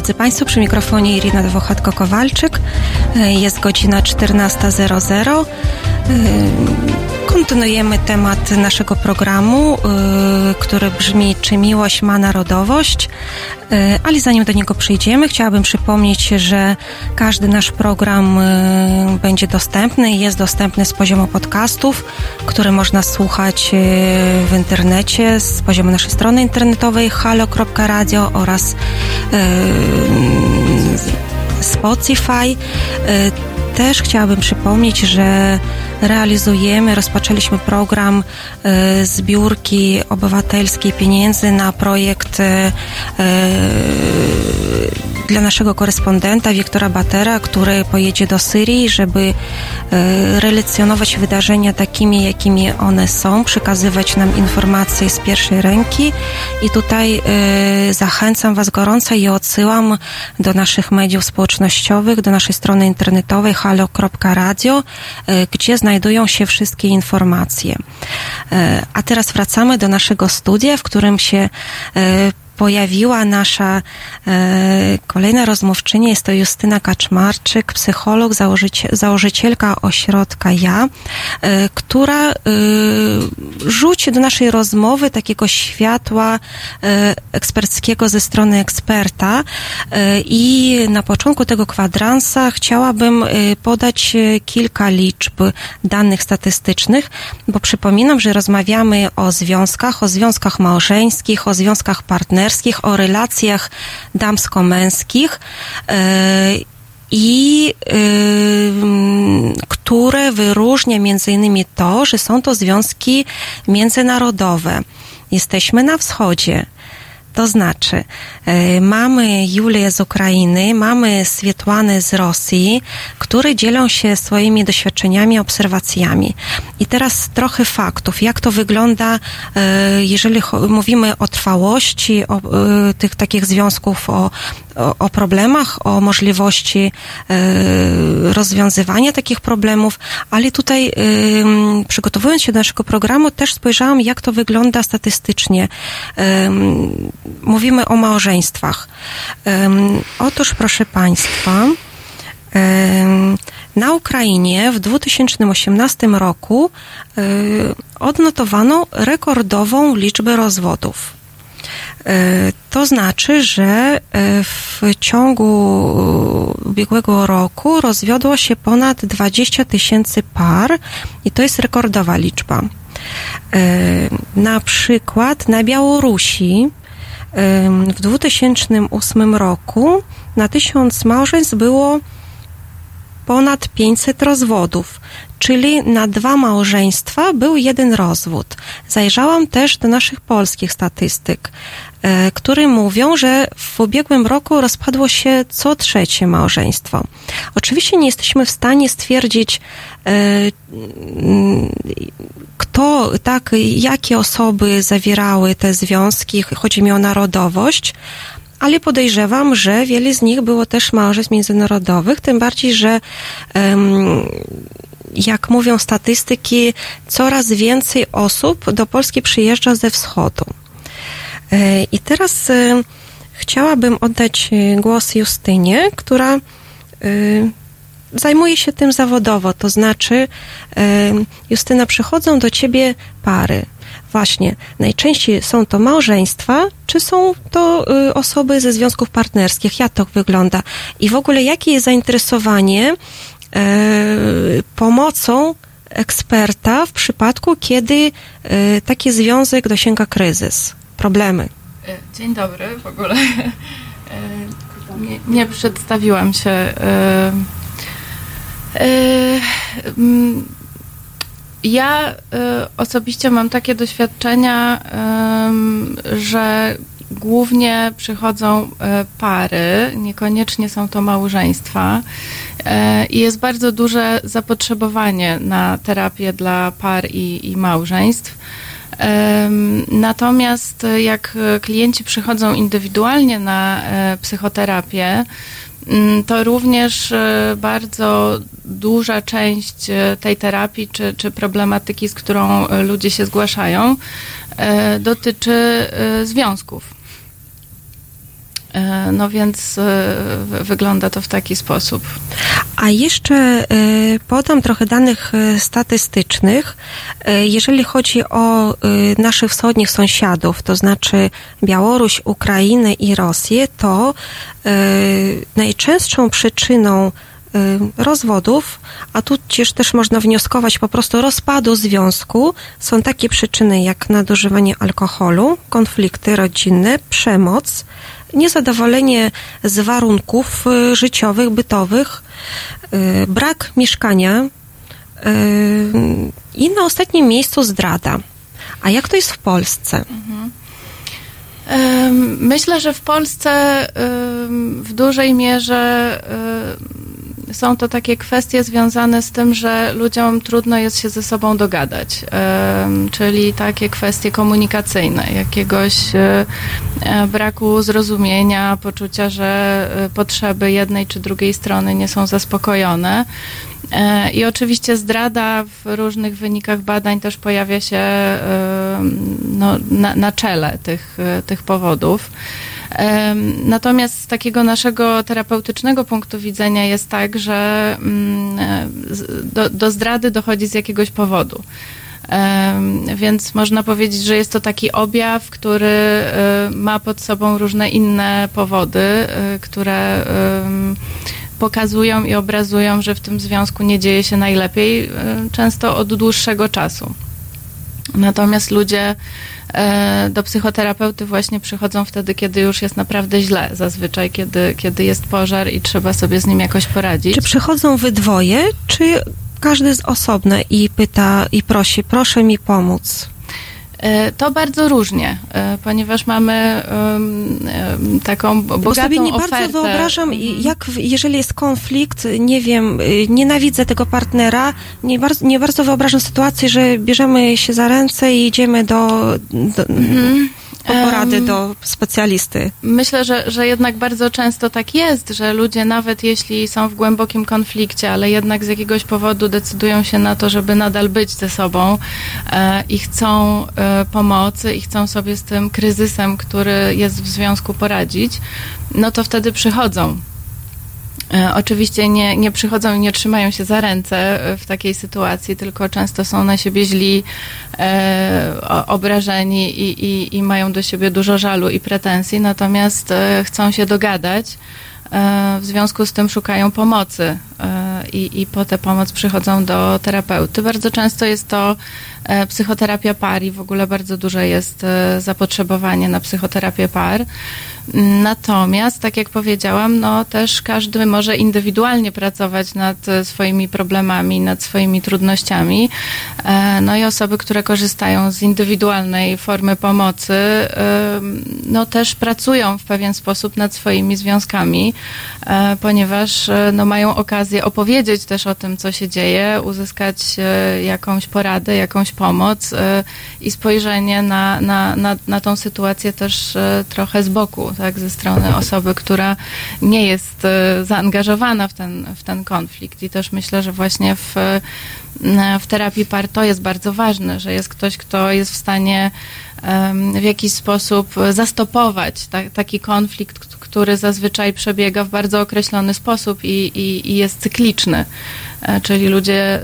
Drodzy Państwo, przy mikrofonie Irina Dwochatko-Kowalczyk. E, Jest godzina 14.00. E, Kontynuujemy temat naszego programu, e, który brzmi Czy miłość ma narodowość? Ale zanim do niego przyjdziemy, chciałabym przypomnieć, że każdy nasz program będzie dostępny i jest dostępny z poziomu podcastów, które można słuchać w internecie z poziomu naszej strony internetowej halo.radio oraz Spotify. E, Też chciałabym przypomnieć, że realizujemy, rozpoczęliśmy program e, zbiórki obywatelskiej pieniędzy na projekt e, dla naszego korespondenta Wiktora Batera, który pojedzie do Syrii, żeby e, relacjonować wydarzenia takimi, jakimi one są, przekazywać nam informacje z pierwszej ręki i tutaj e, zachęcam Was gorąco i odsyłam do naszych mediów społecznościowych, do naszej strony internetowej halo.radio, e, gdzie znajdują się wszystkie informacje. A teraz wracamy do naszego studia, w którym się pojawiła nasza e, kolejna rozmówczyni. Jest to Justyna Kaczmarczyk, psycholog, założycie, założycielka ośrodka Ja, e, która e, rzuci do naszej rozmowy takiego światła e, eksperckiego ze strony eksperta. E, I na początku tego kwadransa chciałabym e, podać kilka liczb danych statystycznych, bo przypominam, że rozmawiamy o związkach, o związkach małżeńskich, o związkach partnerskich, o relacjach damsko-męskich. e, I ym, które wyróżnia między innymi to, że są to związki międzynarodowe. Jesteśmy na wschodzie. To znaczy, e, mamy Julię z Ukrainy, mamy Swietłanę z Rosji, które dzielą się swoimi doświadczeniami, obserwacjami. I teraz trochę faktów, jak to wygląda, e, jeżeli mówimy o trwałości o, e, tych takich związków, o, o, problemach, o możliwości e, rozwiązywania takich problemów, ale tutaj ym, przygotowując się do naszego programu też spojrzałam, jak to wygląda statystycznie. Ym, mówimy o małżeństwach. Otóż, proszę Państwa, na Ukrainie w 2018 roku odnotowano rekordową liczbę rozwodów. E, To znaczy, że e, w ciągu ubiegłego roku rozwiodło się ponad 20 tysięcy par i to jest rekordowa liczba. E, Na przykład na Białorusi w 2008 roku na tysiąc małżeństw było ponad 500 rozwodów, czyli na dwa małżeństwa był jeden rozwód. Zajrzałam też do naszych polskich statystyk, e, które mówią, że w ubiegłym roku rozpadło się co trzecie małżeństwo. Oczywiście nie jesteśmy w stanie stwierdzić, e, mm, kto, tak, jakie osoby zawierały te związki, chodzi mi o narodowość, ale podejrzewam, że wiele z nich było też małżeństw międzynarodowych, tym bardziej, że em, jak mówią statystyki, coraz więcej osób do Polski przyjeżdża ze wschodu. E, I teraz e, chciałabym oddać e, głos Justynie, która zajmuje się tym zawodowo, to znaczy, Justyna, przychodzą do ciebie pary. Właśnie, najczęściej są to małżeństwa, czy są to osoby ze związków partnerskich? Jak to wygląda? I w ogóle jakie jest zainteresowanie pomocą eksperta w przypadku, kiedy e, taki związek dosięga kryzys, problemy? E, Dzień dobry w ogóle. E, Nie, nie przedstawiłam się. E, e, mm, Ja e, osobiście mam takie doświadczenia, że głównie przychodzą e, pary, niekoniecznie są to małżeństwa. E, I jest bardzo duże zapotrzebowanie na terapię dla par i, i małżeństw. Natomiast jak klienci przychodzą indywidualnie na e, psychoterapię, mm, to również bardzo duża część tej terapii czy, czy problematyki, z którą ludzie się zgłaszają, dotyczy związków. E, No więc e, wy- wygląda to w taki sposób. A jeszcze e, podam trochę danych statystycznych. Jeżeli chodzi o naszych wschodnich sąsiadów, to znaczy Białoruś, Ukrainę i Rosję, to najczęstszą przyczyną rozwodów, a tu też, też można wnioskować po prostu rozpadu związku, są takie przyczyny jak nadużywanie alkoholu, konflikty rodzinne, przemoc, niezadowolenie z warunków y, życiowych, bytowych, y, brak mieszkania y, i na ostatnim miejscu zdrada. A jak to jest w Polsce? Em, Myślę, że w Polsce w dużej mierze są to takie kwestie związane z tym, że ludziom trudno jest się ze sobą dogadać, czyli takie kwestie komunikacyjne, jakiegoś e, e, braku zrozumienia, poczucia, że e, potrzeby jednej czy drugiej strony nie są zaspokojone. I oczywiście zdrada w różnych wynikach badań też pojawia się no, na, na czele tych, tych powodów. Natomiast z takiego naszego terapeutycznego punktu widzenia jest tak, że mm, e, do, do zdrady dochodzi z jakiegoś powodu. Więc można powiedzieć, że jest to taki objaw, który e, ma pod sobą różne inne powody, e, które pokazują i obrazują, że w tym związku nie dzieje się najlepiej, często od dłuższego czasu. Natomiast ludzie do psychoterapeuty właśnie przychodzą wtedy, kiedy już jest naprawdę źle, zazwyczaj, kiedy, kiedy jest pożar i trzeba sobie z nim jakoś poradzić. Czy przychodzą we dwoje, czy każdy z osobna i pyta i prosi, proszę mi pomóc? E, To bardzo różnie, e, ponieważ mamy taką Bo bogatą sobie nie ofertę. bardzo wyobrażam, i jak jeżeli jest konflikt, nie wiem, y, nienawidzę tego partnera, nie bardzo, nie bardzo wyobrażam sytuacji, że bierzemy się za ręce i idziemy do, do po porady Em, do specjalisty. Myślę, że, że jednak bardzo często tak jest, że ludzie nawet jeśli są w głębokim konflikcie, ale jednak z jakiegoś powodu decydują się na to, żeby nadal być ze sobą e, i chcą e, pomocy i chcą sobie z tym kryzysem, który jest w związku poradzić, no to wtedy przychodzą. E, Oczywiście nie, nie przychodzą i nie trzymają się za ręce w takiej sytuacji, tylko często są na siebie źli, e, obrażeni i, i, i mają do siebie dużo żalu i pretensji, natomiast e, chcą się dogadać. E, w związku z tym szukają pomocy i, i po tę pomoc przychodzą do terapeuty. Bardzo często jest to psychoterapia par i w ogóle bardzo duże jest zapotrzebowanie na psychoterapię par. Natomiast, tak jak powiedziałam, no też każdy może indywidualnie pracować nad swoimi problemami, nad swoimi trudnościami. E, No i osoby, które korzystają z indywidualnej formy pomocy, no też pracują w pewien sposób nad swoimi związkami, e, ponieważ e, no mają okazję opowiedzieć też o tym, co się dzieje, uzyskać jakąś poradę, jakąś pomoc i spojrzenie na, na, na, na tą sytuację też trochę z boku, tak, ze strony osoby, która nie jest e, zaangażowana w ten, w ten konflikt. I też myślę, że właśnie w, e, w terapii par to jest bardzo ważne, że jest ktoś, kto jest w stanie w jakiś sposób zastopować ta, taki konflikt, który zazwyczaj przebiega w bardzo określony sposób i, i, i jest cykliczny. E, Czyli ludzie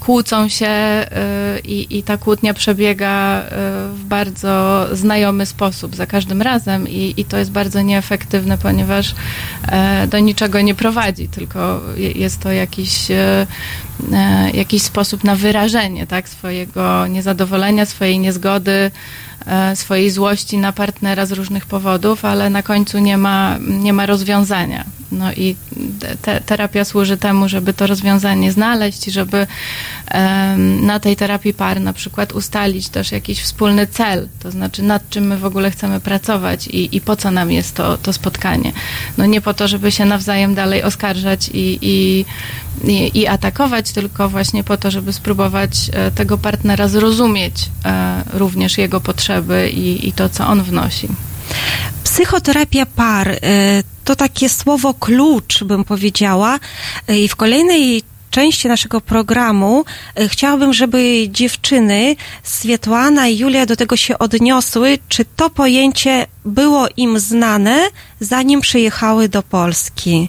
kłócą się e, i, i ta kłótnia przebiega e, w bardzo znajomy sposób za każdym razem i, i to jest bardzo nieefektywne, ponieważ e, do niczego nie prowadzi, tylko je- jest to jakiś, e, e, jakiś sposób na wyrażenie tak, swojego niezadowolenia, swojej niezgody, swojej złości na partnera z różnych powodów, ale na końcu nie ma, nie ma rozwiązania. No i te, terapia służy temu, żeby to rozwiązanie znaleźć żeby em, na tej terapii par na przykład ustalić też jakiś wspólny cel, to znaczy nad czym my w ogóle chcemy pracować i, i po co nam jest to, to spotkanie. No nie po to, żeby się nawzajem dalej oskarżać i, i, i, i atakować, tylko właśnie po to, żeby spróbować e, tego partnera zrozumieć e, również jego potrzeby i, i to, co on wnosi. Psychoterapia par e, to takie słowo klucz, bym powiedziała. I w kolejnej części naszego programu chciałabym, żeby dziewczyny Swietłana i Julia do tego się odniosły. Czy to pojęcie było im znane, zanim przyjechały do Polski?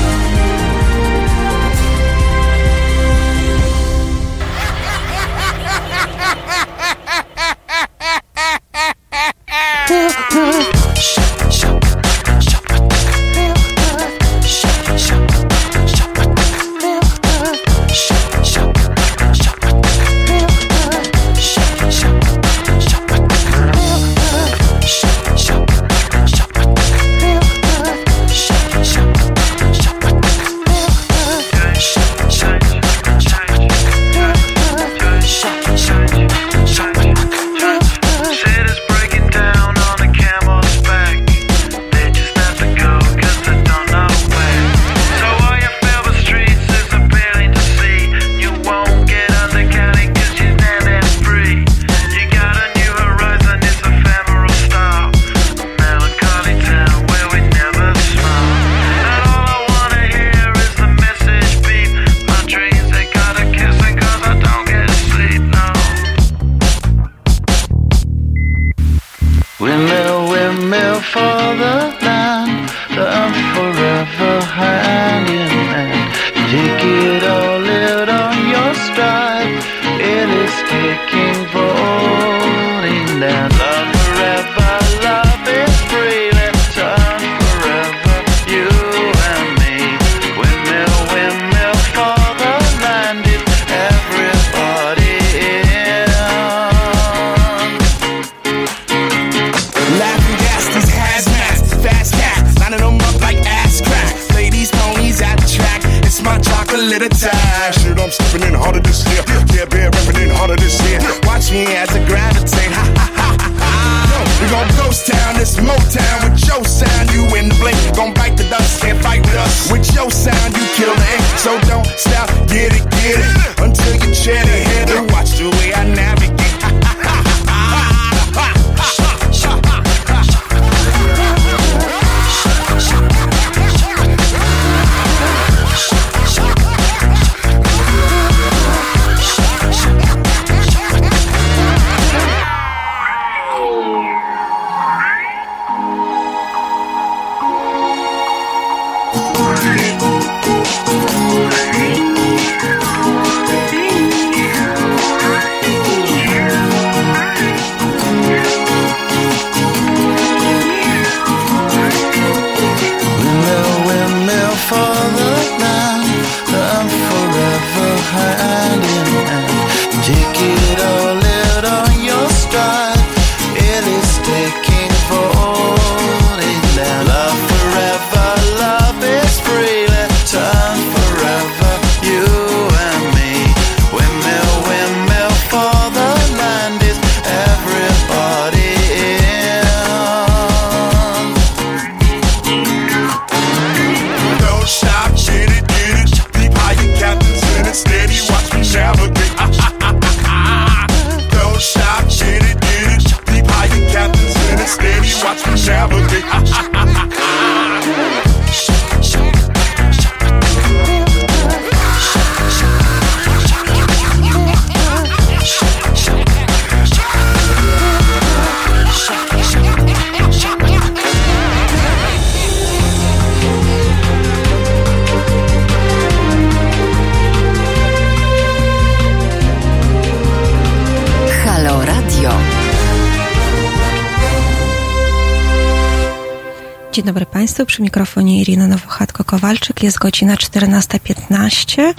Dzień dobry Państwu, przy mikrofonie Irina Nowochatko-Kowalczyk, jest godzina 14.15,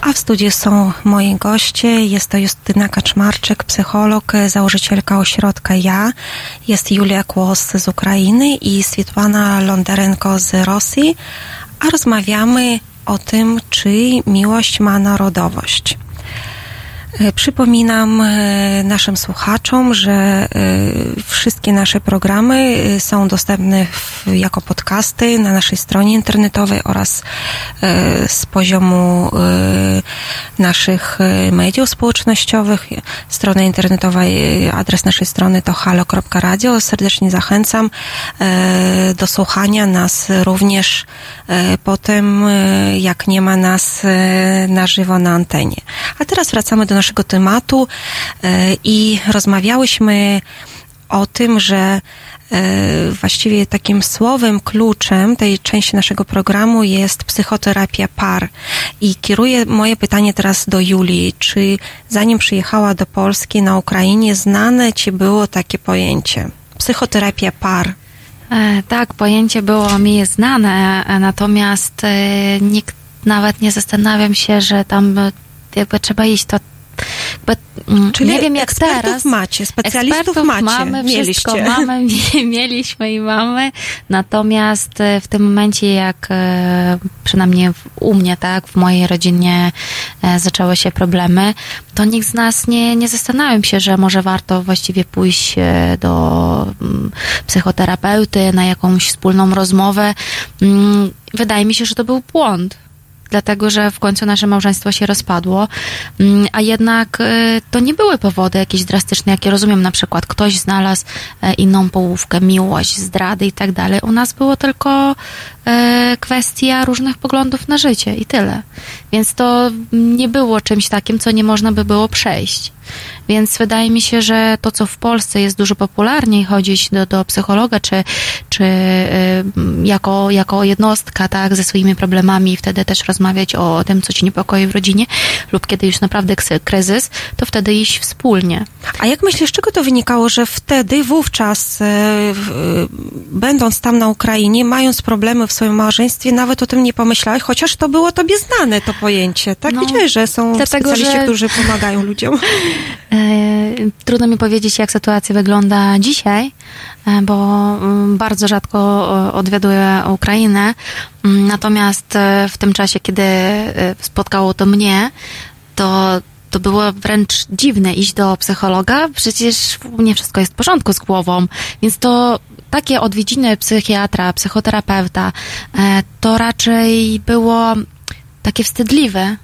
a w studiu są moi goście, jest to Justyna Kaczmarczyk, psycholog, założycielka ośrodka JA, jest Julia Kłos z Ukrainy i Swietłana Londarenko z Rosji, a rozmawiamy o tym, czy miłość ma narodowość. Przypominam e, naszym słuchaczom, że e, wszystkie nasze programy e, są dostępne jako podcasty na naszej stronie internetowej oraz e, z poziomu e, naszych e, mediów społecznościowych. Strona internetowa, e, adres naszej strony to halo.radio. Serdecznie zachęcam e, do słuchania nas również e, potem, e, jak nie ma nas e, na żywo na antenie. A teraz wracamy do naszego tematu e, i rozmawiałyśmy o tym, że e, właściwie takim słowem kluczem tej części naszego programu jest psychoterapia par. I kieruję moje pytanie teraz do Julii. Czy zanim przyjechała do Polski na Ukrainie, znane ci było takie pojęcie? Psychoterapia par. E, Tak, pojęcie było mi znane, natomiast nikt nawet nie zastanawiam się, że tam jakby trzeba iść to Czyli nie wiem jak ekspertów teraz. macie, specjalistów Ekspertów macie, mamy, wszystko mamy, mie- mieliśmy i mamy. Natomiast e, w tym momencie, jak e, przynajmniej u mnie, tak, w mojej rodzinie e, zaczęły się problemy, to nikt z nas nie, nie zastanawiał się, że może warto właściwie pójść do mm, psychoterapeuty na jakąś wspólną rozmowę. Mm, Wydaje mi się, że to był błąd dlatego że w końcu nasze małżeństwo się rozpadło, Mm, a jednak e, to nie były powody jakieś drastyczne, jakie rozumiem, na przykład ktoś znalazł e, inną połówkę, miłość, zdrady i tak dalej. U nas było tylko e, kwestia różnych poglądów na życie i tyle. Więc to nie było czymś takim, co nie można by było przejść. Więc wydaje mi się, że to, co w Polsce jest dużo popularniej, chodzić do, do psychologa, czy, czy y, jako, jako jednostka, tak, ze swoimi problemami i wtedy też rozmawiać o tym, co ci niepokoi w rodzinie, lub kiedy już naprawdę kryzys, to wtedy iść wspólnie. A jak myślisz, czego to wynikało, że wtedy, wówczas, e, w- będąc tam na Ukrainie, mając problemy w swoim małżeństwie, nawet o tym nie pomyślałeś, chociaż to było tobie znane, to pojęcie, tak? No, Wiedziałeś, że są dlatego, specjaliści, że- którzy pomagają ludziom. E, Trudno mi powiedzieć, jak sytuacja wygląda dzisiaj, e, bo mm, bardzo rzadko e, odwiaduję Ukrainę. Mm, Natomiast w tym czasie, kiedy spotkało to mnie, to to było wręcz dziwne iść do psychologa. Przecież u mnie wszystko jest w porządku z głową, więc to takie odwiedziny psychiatra, psychoterapeuta, to raczej było takie wstydliwe,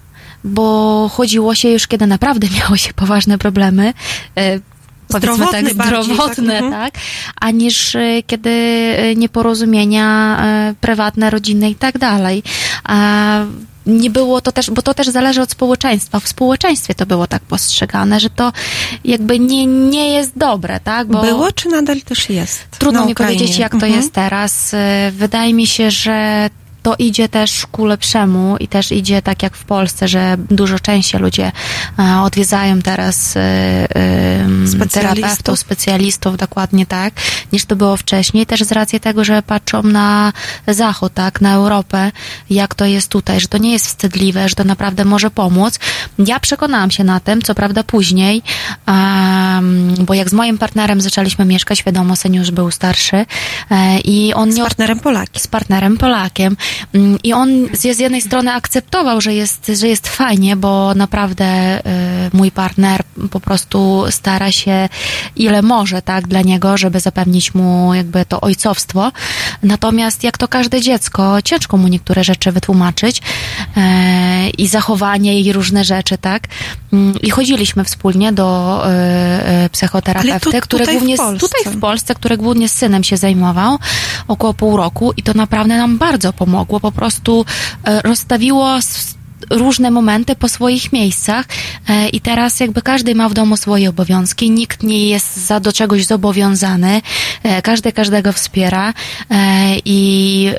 bo chodziło się już, kiedy naprawdę miało się poważne problemy. e, Powiedzmy Zdrowotne tak, tak? zdrowotne, tak, a niż e, kiedy e, nieporozumienia prywatne, rodzinne i tak dalej. A nie było to też, bo to też zależy od społeczeństwa. W społeczeństwie to było tak postrzegane, że to jakby nie, nie jest dobre, tak? Bo Było, czy nadal też jest? Trudno mi Ukrainie? powiedzieć, jak to Mhm. jest teraz. Wydaje mi się, że to idzie też ku lepszemu i też idzie tak jak w Polsce, że dużo częściej ludzie e, odwiedzają teraz e, Specjalistów. terapeutów, specjalistów, dokładnie tak, niż to było wcześniej. Też z racji tego, że patrzą na Zachód, tak, na Europę, jak to jest tutaj, że to nie jest wstydliwe, że to naprawdę może pomóc. Ja przekonałam się na tym, co prawda później, bo jak z moim partnerem zaczęliśmy mieszkać, wiadomo, syn już był starszy e, i on Z nie partnerem Polakiem. z partnerem Polakiem. Mm, I on z jednej strony akceptował, że jest, że jest fajnie, bo naprawdę y, mój partner po prostu stara się ile może, tak, dla niego, żeby zapewnić mu jakby to ojcowstwo. Natomiast jak to każde dziecko, ciężko mu niektóre rzeczy wytłumaczyć e, i zachowanie i różne rzeczy, tak. Mm, I chodziliśmy wspólnie do y, y, psychoterapeuty, tu- który w głównie Polsce. tutaj w Polsce, który głównie z synem się zajmował około pół roku i to naprawdę nam bardzo pomogło. Po prostu e, rozstawiło różne momenty po swoich miejscach e, i teraz jakby każdy ma w domu swoje obowiązki, nikt nie jest za do czegoś zobowiązany, e, każdy każdego wspiera i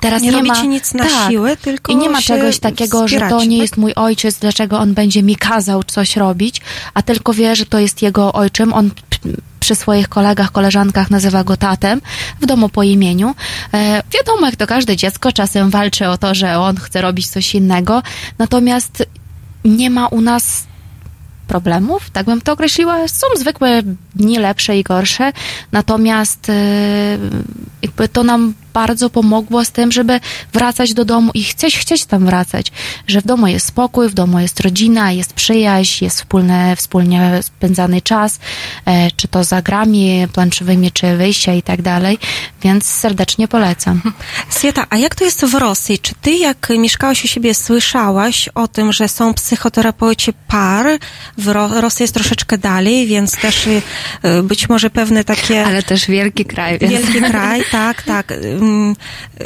teraz Nie nie, robicie ma nic na tak, siłę, tylko i nie ma czegoś takiego, że to nie tak? jest mój ojciec, dlaczego on będzie mi kazał coś robić, a tylko wie, że to jest jego ojczym. On przy swoich kolegach, koleżankach nazywa go tatem, w domu po imieniu. E, wiadomo, jak to każde dziecko czasem walczy o to, że on chce robić coś innego, natomiast nie ma u nas problemów, tak bym to określiła. Są zwykłe dni lepsze i gorsze, natomiast e, jakby to nam bardzo pomogło z tym, żeby wracać do domu i chcieć, chcieć tam wracać, że w domu jest spokój, w domu jest rodzina, jest przyjaźń, jest wspólne, wspólnie spędzany czas, e, czy to za grami planszowymi, czy wyjścia i tak dalej, więc serdecznie polecam. Swieta, a jak to jest w Rosji? Czy ty, jak mieszkałaś u siebie, słyszałaś o tym, że są psychoterapeuci par? W Ro- Rosji jest troszeczkę dalej, więc też y, być może pewne takie... Ale też wielki kraj, więc... Wielki kraj, tak, tak. Ym,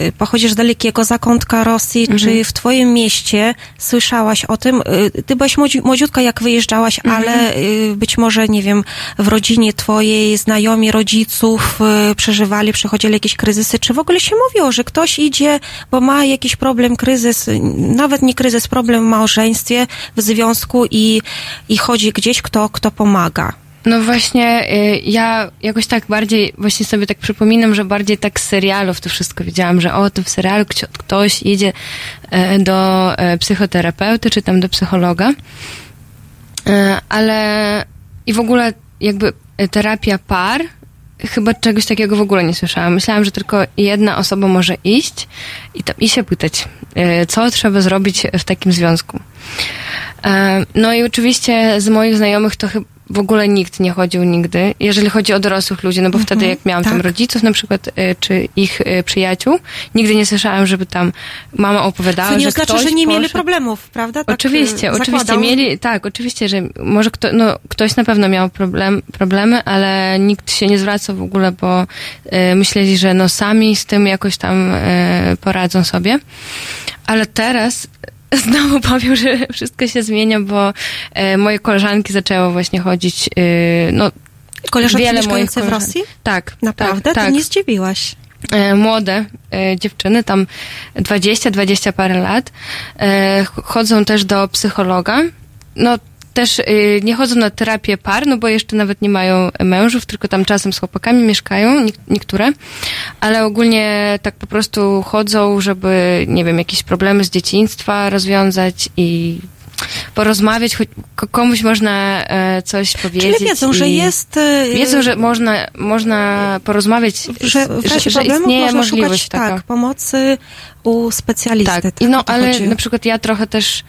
y, Pochodzisz z dalekiego zakątka Rosji. Czy w twoim mieście słyszałaś o tym? Y, Ty byłaś młodzi- młodziutka, jak wyjeżdżałaś, ale y, być może, nie wiem, w rodzinie twojej znajomi rodziców przeżywali, przechodzili jakieś kryzysy. Czy w ogóle się mówiło, że ktoś idzie, bo ma jakiś problem, kryzys, nawet nie kryzys, problem w małżeństwie, w związku i, i chodzi gdzieś, kto, kto pomaga? No właśnie, y, ja jakoś tak bardziej, właśnie sobie tak przypominam, że bardziej tak z serialów to wszystko widziałam, że o, to w serialu ktoś idzie e, do e, psychoterapeuty, czy tam do psychologa, ale i w ogóle jakby terapia par, chyba czegoś takiego w ogóle nie słyszałam. Myślałam, że tylko jedna osoba może iść i, tam, i się pytać, co trzeba zrobić w takim związku. No i oczywiście z moich znajomych to chyba w ogóle nikt nie chodził nigdy, jeżeli chodzi o dorosłych ludzi, no bo wtedy jak miałam tam tak. rodziców na przykład, e, czy ich e, przyjaciół, nigdy nie słyszałam, żeby tam mama opowiadała, To nie że oznacza, ktoś że nie mieli poszedł- problemów, prawda? Tak, oczywiście, y, oczywiście mieli, tak, oczywiście, że może kto, no, ktoś na pewno miał problem, problemy, ale nikt się nie zwracał w ogóle, bo myśleli, że no sami z tym jakoś tam poradzą sobie. Ale teraz znowu powiem, że wszystko się zmienia, bo e, moje koleżanki zaczęły właśnie chodzić, e, no Koleżanki wiele moich mieszkające w Rosji? Tak, Naprawdę? tak, To tak nie zdziwiłaś. e, młode e, dziewczyny, tam 20-20 parę lat, e, ch- chodzą też do psychologa. No też e, nie chodzą na terapię par, no bo jeszcze nawet nie mają mężów, tylko tam czasem z chłopakami mieszkają, nie- niektóre, ale ogólnie tak po prostu chodzą, żeby, nie wiem, jakieś problemy z dzieciństwa rozwiązać i porozmawiać, choć ko- komuś można e, coś powiedzieć. Czyli wiedzą, że jest... y, Wiedzą, że można, można porozmawiać, że w razie że, że istnieje można możliwość szukać taka. tak, pomocy u specjalisty. Tak, Tak, no ale chodzi. na przykład ja trochę też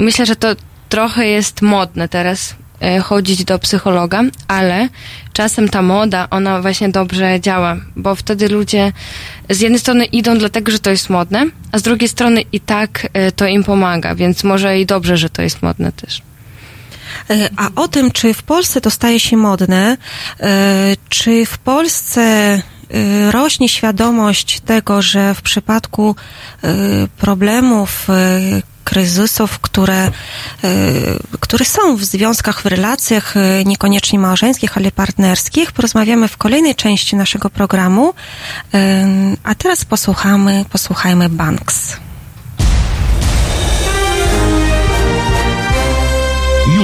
myślę, że to trochę jest modne teraz y, chodzić do psychologa, ale czasem ta moda, ona właśnie dobrze działa, bo wtedy ludzie z jednej strony idą dlatego, że to jest modne, a z drugiej strony i tak y, to im pomaga, więc może i dobrze, że to jest modne też. E, A o tym, czy w Polsce to staje się modne, e, czy w Polsce e, rośnie świadomość tego, że w przypadku e, problemów, e, kryzysów, które, e, które są w związkach, w relacjach, e, niekoniecznie małżeńskich, ale partnerskich, porozmawiamy w kolejnej części naszego programu. E, A teraz posłuchamy, posłuchajmy Banks.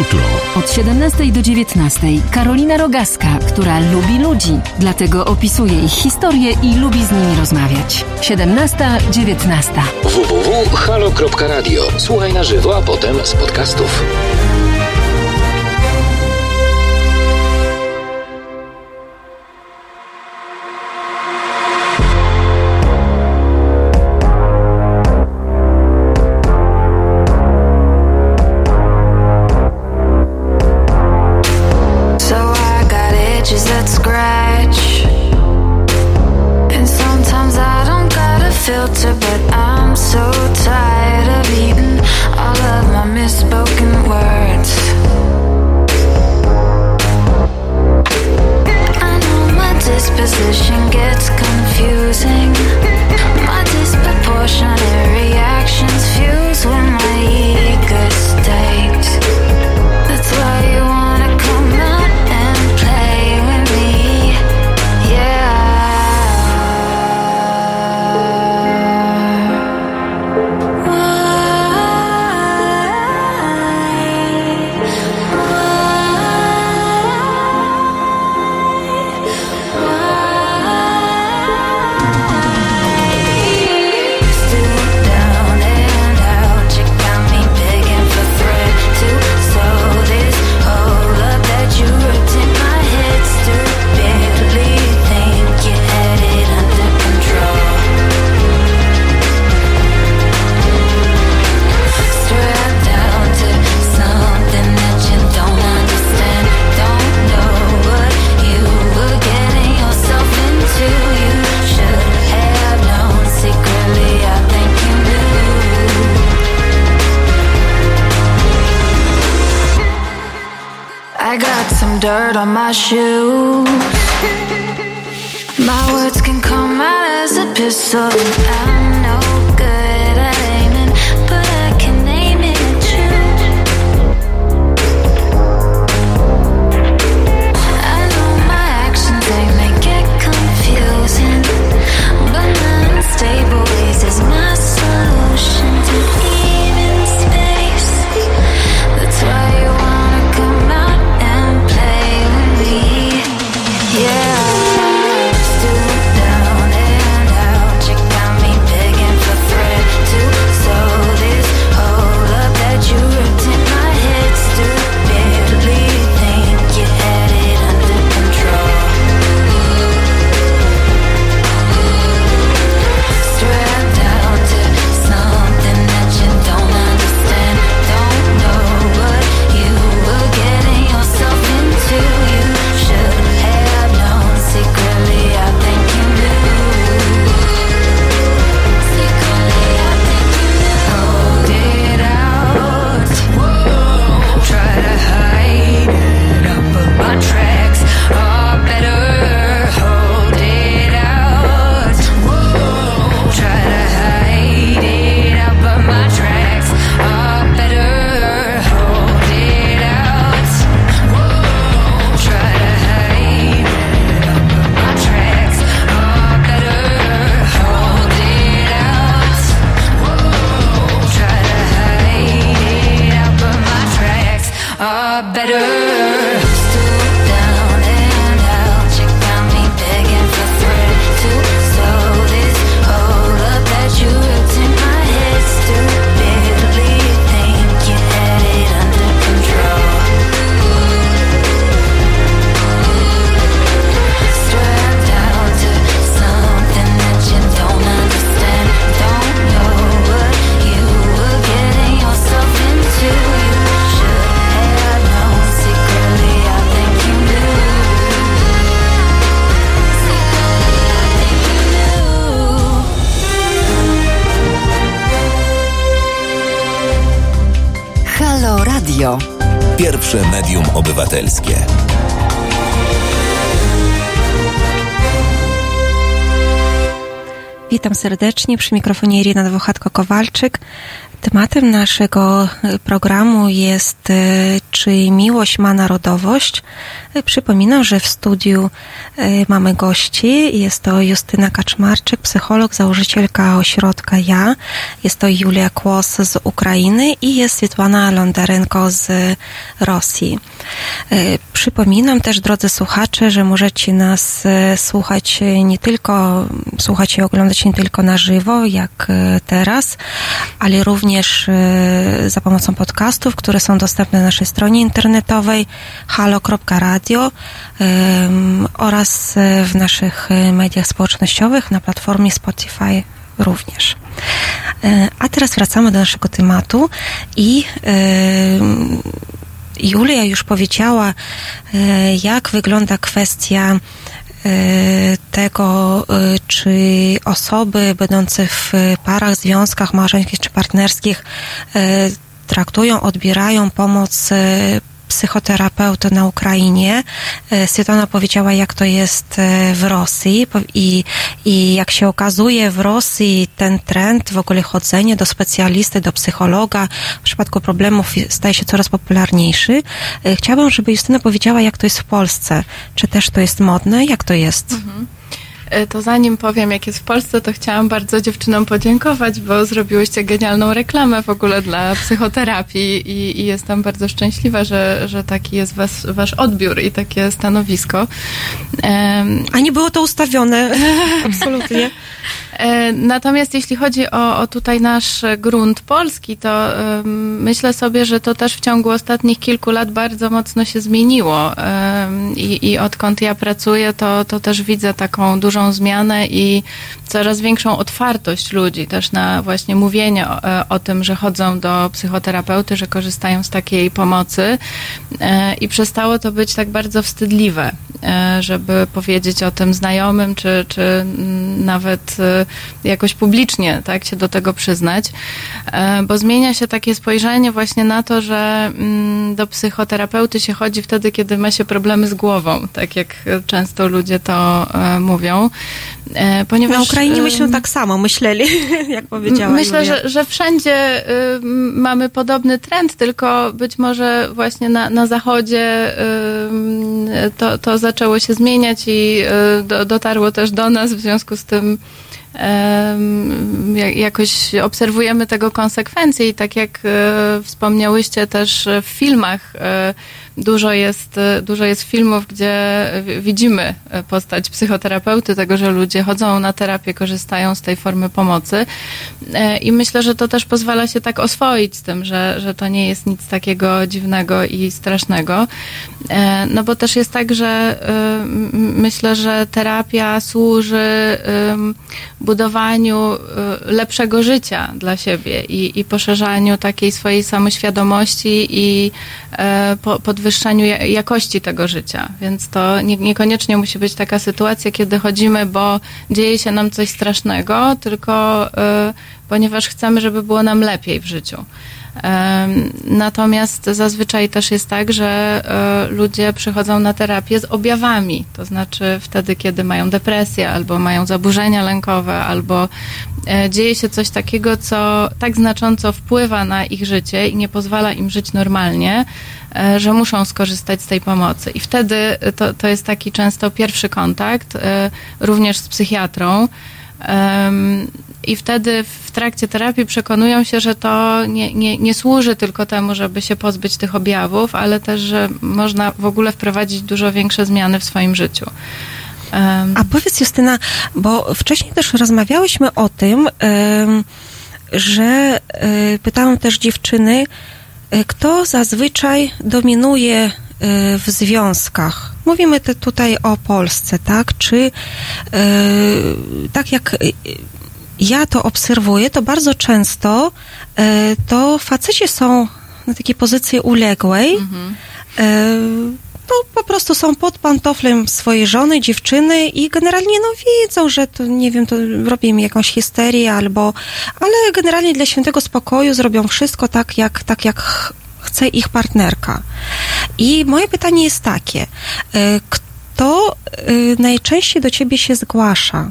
Jutro. Od 17 do 19 Karolina Rogaska, która lubi ludzi, dlatego opisuje ich historię i lubi z nimi rozmawiać. 17-19. www.halo.radio. Słuchaj na żywo, a potem z podcastów. Serdecznie przy mikrofonie Irina Dwochatko-Kowalczyk. Tematem naszego e, programu jest e, Czy miłość ma narodowość? E, Przypominam, że w studiu mamy gości. Jest to Justyna Kaczmarczyk, psycholog, założycielka ośrodka Ja. Jest to Julia Kłos z Ukrainy i jest Swietłana Londarenko z Rosji. E, Przypominam też, drodzy słuchacze, że możecie nas e, słuchać nie tylko, słuchać i oglądać nie tylko na żywo, jak e, teraz, ale również za pomocą podcastów, które są dostępne na naszej stronie internetowej halo.radio oraz w naszych mediach społecznościowych na platformie Spotify również. E, A teraz wracamy do naszego tematu i em, Julia już powiedziała, e, jak wygląda kwestia e, tego, e, czy osoby będące w parach, związkach małżeńskich czy partnerskich e, traktują, odbierają pomoc psychoterapeuty na Ukrainie. E, Svetlana powiedziała, jak to jest e, w Rosji i, i jak się okazuje w Rosji ten trend, w ogóle chodzenie do specjalisty, do psychologa w przypadku problemów staje się coraz popularniejszy. E, Chciałabym, żeby Justyna powiedziała, jak to jest w Polsce. Czy też to jest modne? Jak to jest? E, To zanim powiem, jak jest w Polsce, to chciałam bardzo dziewczynom podziękować, bo zrobiłyście genialną reklamę w ogóle dla psychoterapii i, i jestem bardzo szczęśliwa, że, że taki jest was, wasz odbiór i takie stanowisko. Em, A nie było to ustawione. Absolutnie. E, Natomiast jeśli chodzi o, o tutaj nasz grunt polski, to em, myślę sobie, że to też w ciągu ostatnich kilku lat bardzo mocno się zmieniło. Em, I, i odkąd ja pracuję, to, to też widzę taką dużą zmianę i coraz większą otwartość ludzi też na właśnie mówienie o, e, o tym, że chodzą do psychoterapeuty, że korzystają z takiej pomocy. E, I przestało to być tak bardzo wstydliwe. e, żeby powiedzieć o tym znajomym, czy, czy nawet jakoś publicznie tak, się do tego przyznać, bo zmienia się takie spojrzenie właśnie na to, że mm, do psychoterapeuty się chodzi wtedy, kiedy ma się problemy z głową, tak jak często ludzie to mówią. E, Ponieważ, Na Ukrainie em, myślą tak samo, myśleli, jak powiedziała Myślę, że, że wszędzie y, mamy podobny trend, tylko być może właśnie na, na zachodzie y, to, to zaczęło się zmieniać i y, do, dotarło też do nas, w związku z tym jakoś obserwujemy tego konsekwencje i tak jak e, wspomniałyście też e, w filmach, e, dużo jest, e, dużo jest filmów, gdzie wi- widzimy e, postać psychoterapeuty, tego, że ludzie chodzą na terapię, korzystają z tej formy pomocy E, i myślę, że to też pozwala się tak oswoić z tym, że, że to nie jest nic takiego dziwnego i strasznego. No bo też jest tak, że myślę, że terapia służy budowaniu lepszego życia dla siebie i, i poszerzaniu takiej swojej samoświadomości i e, po, podwyższaniu ja- jakości tego życia. Więc to nie, niekoniecznie musi być taka sytuacja, kiedy chodzimy, bo dzieje się nam coś strasznego, tylko e, ponieważ chcemy, żeby było nam lepiej w życiu. Natomiast zazwyczaj też jest tak, że e, ludzie przychodzą na terapię z objawami, to znaczy wtedy, kiedy mają depresję, albo mają zaburzenia lękowe, albo e, dzieje się coś takiego, co tak znacząco wpływa na ich życie i nie pozwala im żyć normalnie, e, że muszą skorzystać z tej pomocy. I wtedy to, to jest taki często pierwszy kontakt, również z psychiatrą. I wtedy w trakcie terapii przekonują się, że to nie, nie, nie służy tylko temu, żeby się pozbyć tych objawów, ale też, że można w ogóle wprowadzić dużo większe zmiany w swoim życiu. A powiedz Justyna, bo wcześniej też rozmawiałyśmy o tym, że e, pytałam też dziewczyny, e, kto zazwyczaj dominuje w związkach. Mówimy te tutaj o Polsce, tak? Czy e, tak jak e, ja to obserwuję, to bardzo często e, to faceci są na takiej pozycji uległej. E, no, po prostu są pod pantoflem swojej żony, dziewczyny i generalnie no wiedzą, że to, nie wiem, to robi im jakąś histerię albo, ale generalnie dla świętego spokoju zrobią wszystko tak, jak, tak jak chce ich partnerka. I moje pytanie jest takie, e, kto e, najczęściej do ciebie się zgłasza?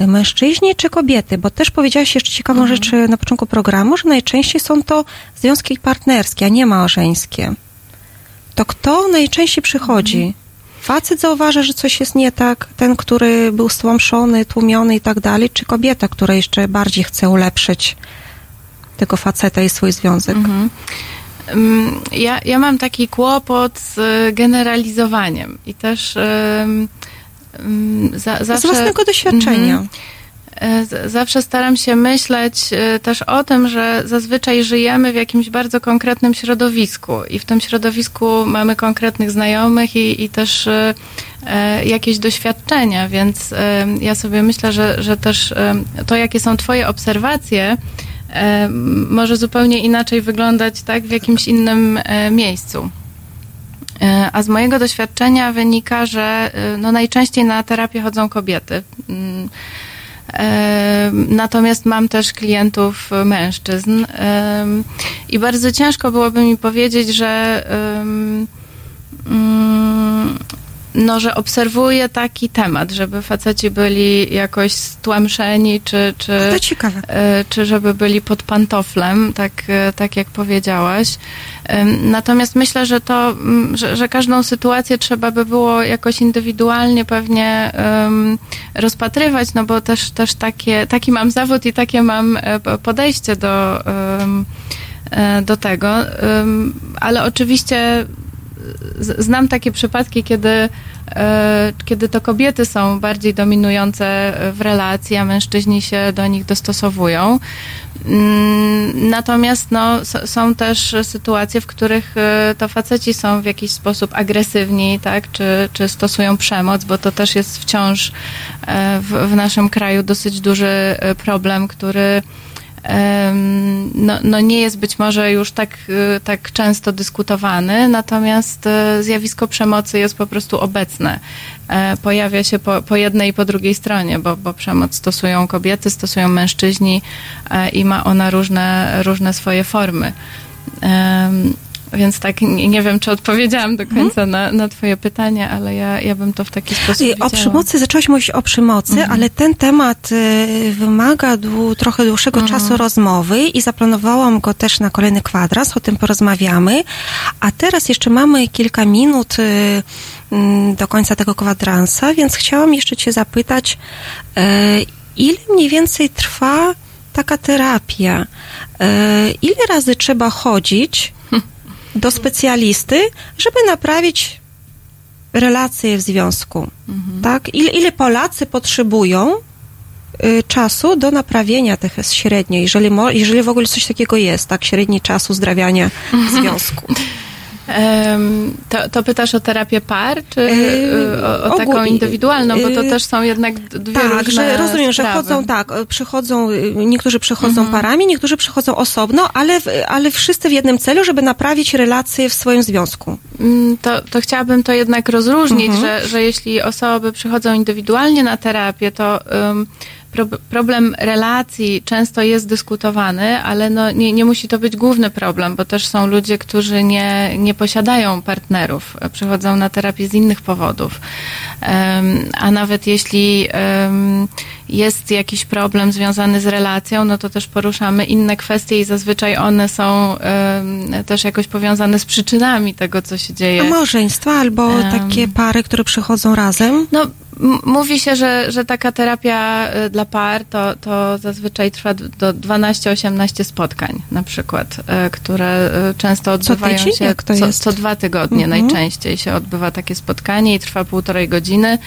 Mężczyźni czy kobiety? Bo też powiedziałaś jeszcze ciekawą rzecz e, na początku programu, że najczęściej są to związki partnerskie, a nie małżeńskie. To kto najczęściej przychodzi? Facet zauważa, że coś jest nie tak, ten, który był stłamszony, tłumiony i tak dalej, czy kobieta, która jeszcze bardziej chce ulepszyć tego faceta i swój związek? Mhm. Mm, Ja, ja mam taki kłopot z e, generalizowaniem i też za, zawsze... własnego doświadczenia. Z- Zawsze staram się myśleć e, też o tym, że zazwyczaj żyjemy w jakimś bardzo konkretnym środowisku i w tym środowisku mamy konkretnych znajomych i, i też jakieś doświadczenia, więc ja sobie myślę, że, że też to, jakie są Twoje obserwacje, może zupełnie inaczej wyglądać tak w jakimś innym e, miejscu. E, A z mojego doświadczenia wynika, że e, no najczęściej na terapię chodzą kobiety. Mm, Natomiast mam też klientów mężczyzn i bardzo ciężko byłoby mi powiedzieć, że mm, no, że obserwuję taki temat, żeby faceci byli jakoś stłamszeni, czy, czy, To ciekawe. e, czy żeby byli pod pantoflem, tak, e, tak jak powiedziałaś. Natomiast myślę, że to, że, że każdą sytuację trzeba by było jakoś indywidualnie pewnie em, rozpatrywać, no bo też, też takie, taki mam zawód i takie mam e, podejście do, e, do tego. Em, Ale oczywiście znam takie przypadki, kiedy, e, kiedy to kobiety są bardziej dominujące w relacji, a mężczyźni się do nich dostosowują. Mm, Natomiast no, są też sytuacje, w których e, to faceci są w jakiś sposób agresywni, tak, czy, czy stosują przemoc, bo to też jest wciąż e, w, w naszym kraju dosyć duży problem, który no, no nie jest być może już tak, y, tak często dyskutowany, natomiast y, zjawisko przemocy jest po prostu obecne. E, Pojawia się po, po jednej i po drugiej stronie, bo, bo przemoc stosują kobiety, stosują mężczyźni e, i ma ona różne, różne swoje formy. Więc tak, nie, wiem, czy odpowiedziałam do końca na, na twoje pytanie, ale ja, ja bym to w taki sposób I. O przemocy, zaczęłaś mówić o przemocy, Mhm. ale ten temat y, wymaga dłu, trochę dłuższego Mhm. czasu rozmowy i zaplanowałam go też na kolejny kwadras, o tym porozmawiamy. A teraz jeszcze mamy kilka minut y, mm, do końca tego kwadransa, więc chciałam jeszcze cię zapytać, y, ile mniej więcej trwa taka terapia? Y, ile razy trzeba chodzić do specjalisty, żeby naprawić relacje w związku. Tak? Ile, ile Polacy potrzebują y, czasu do naprawienia tych średnio, jeżeli, mo, jeżeli w ogóle coś takiego jest, tak? Średni czas uzdrawiania w związku. To, to pytasz o terapię par, czy y, o, o taką ogólnie, indywidualną, bo to yy, też są jednak dwie Tak, różne że rozumiem, że sprawy. chodzą tak, y, przychodzą, y, niektórzy przychodzą Mhm. parami, niektórzy przychodzą osobno, ale, ale wszyscy w jednym celu, żeby naprawić relacje w swoim związku. Mm, To, to chciałabym to jednak rozróżnić, Mhm. że, że jeśli osoby przychodzą indywidualnie na terapię, to um, problem relacji często jest dyskutowany, ale no, nie, nie musi to być główny problem, bo też są ludzie, którzy nie, nie posiadają partnerów, e, przychodzą na terapię z innych powodów. A nawet jeśli jest jakiś problem związany z relacją, no to też poruszamy inne kwestie i zazwyczaj one są też jakoś powiązane z przyczynami tego, co się dzieje. A małżeństwa albo takie pary, które przychodzą razem? No, mówi się, że, że taka terapia y, dla par to, to zazwyczaj trwa do 12-18 spotkań na przykład, y, które y, często odbywają tydzień? się co, co dwa tygodnie Mhm. najczęściej się odbywa takie spotkanie i trwa półtorej godziny.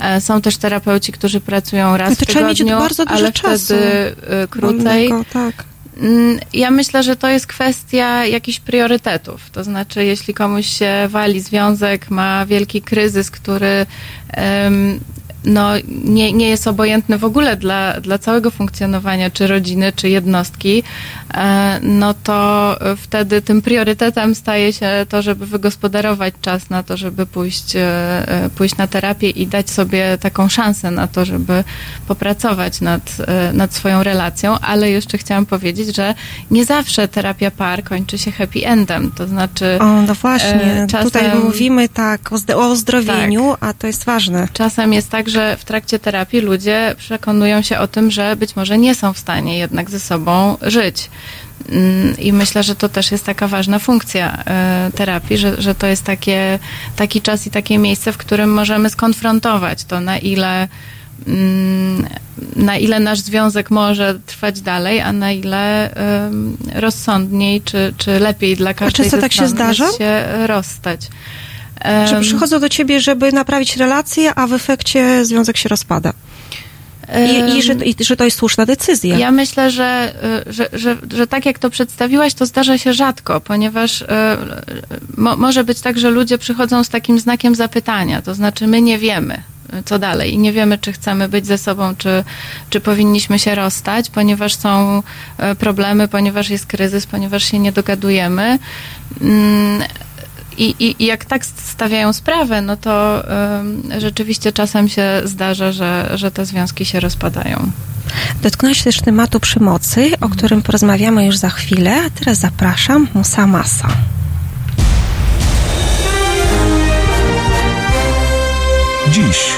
E, Są też terapeuci, którzy pracują raz to w trzeba mieć tygodniu, bardzo dużo ale czasu wtedy krócej. wolnego, tak. Mm, Ja myślę, że to jest kwestia jakichś priorytetów. To znaczy, jeśli komuś się wali związek, ma wielki kryzys, który no, nie, nie jest obojętny w ogóle dla, dla całego funkcjonowania czy rodziny, czy jednostki, e, no to wtedy tym priorytetem staje się to, żeby wygospodarować czas na to, żeby pójść, e, e, pójść na terapię i dać sobie taką szansę na to, żeby popracować nad, nad swoją relacją, ale jeszcze chciałam powiedzieć, że nie zawsze terapia par kończy się happy endem, to znaczy O, no właśnie. czasem- Tutaj mówimy tak o, o ozdrowieniu, a to jest ważne. Czasem jest tak, że w trakcie terapii ludzie przekonują się o tym, że być może nie są w stanie jednak ze sobą żyć. Mm, I myślę, że to też jest taka ważna funkcja e, terapii, że, że to jest takie, taki czas i takie miejsce, w którym możemy skonfrontować to, na ile, mm, na ile nasz związek może trwać dalej, a na ile rozsądniej czy, czy lepiej dla każdej często ze tak się zdarza? się rozstać. Że Em, przychodzą do ciebie, żeby naprawić relacje, a w efekcie związek się rozpada. I, i, że, I że to jest słuszna decyzja. Ja myślę, że, y, że, że, że tak jak to przedstawiłaś, to zdarza się rzadko, ponieważ y, mo, może być tak, że ludzie przychodzą z takim znakiem zapytania, to znaczy my nie wiemy, co dalej i nie wiemy, czy chcemy być ze sobą, czy, czy powinniśmy się rozstać, ponieważ są y, problemy, ponieważ jest kryzys, ponieważ się nie dogadujemy. I, i, I jak tak stawiają sprawę, no to rzeczywiście czasem się zdarza, że, że te związki się rozpadają. Dotknąłeś też tematu przemocy, o którym porozmawiamy już za chwilę, a teraz zapraszam Musa Masa. Dziś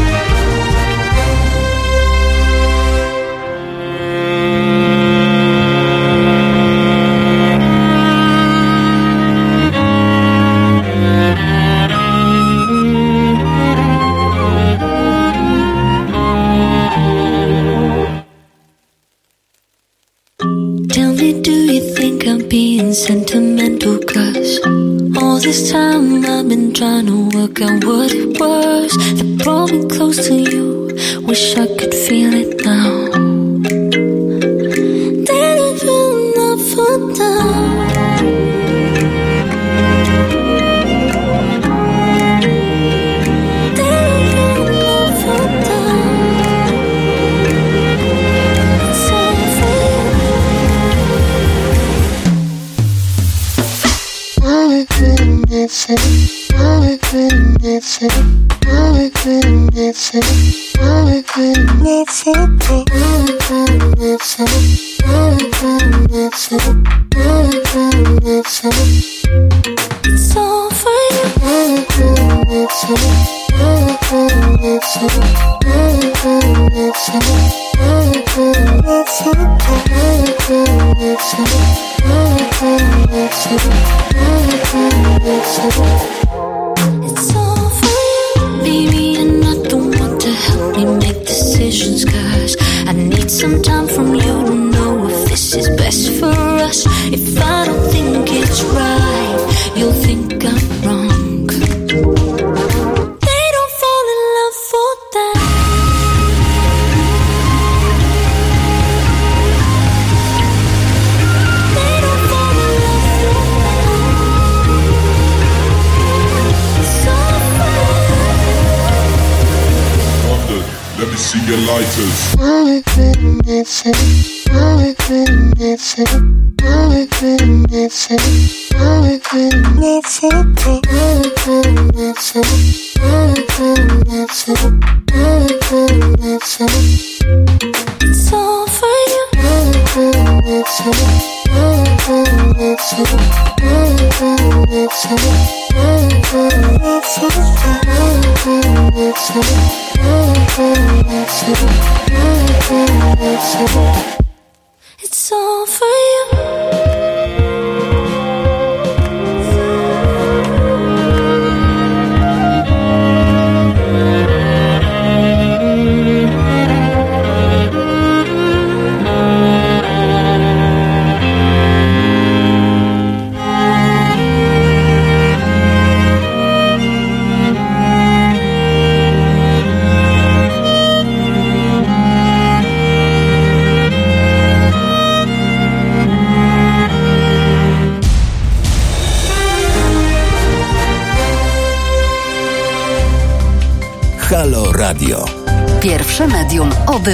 Being sentimental? Cause all this time I've been trying to work out what it was that brought me close to you. Wish I could feel it now. Did it feel enough for now? dancing, all the freedom dancing, all the freedom dancing, all the freedom dancing, all the freedom dancing, all the freedom dancing, all the freedom dancing. It's all for you. All the freedom dancing, all the freedom dancing, all the freedom dancing, all the freedom dancing. needs it. Really, really needs it. Really, it. Really, it.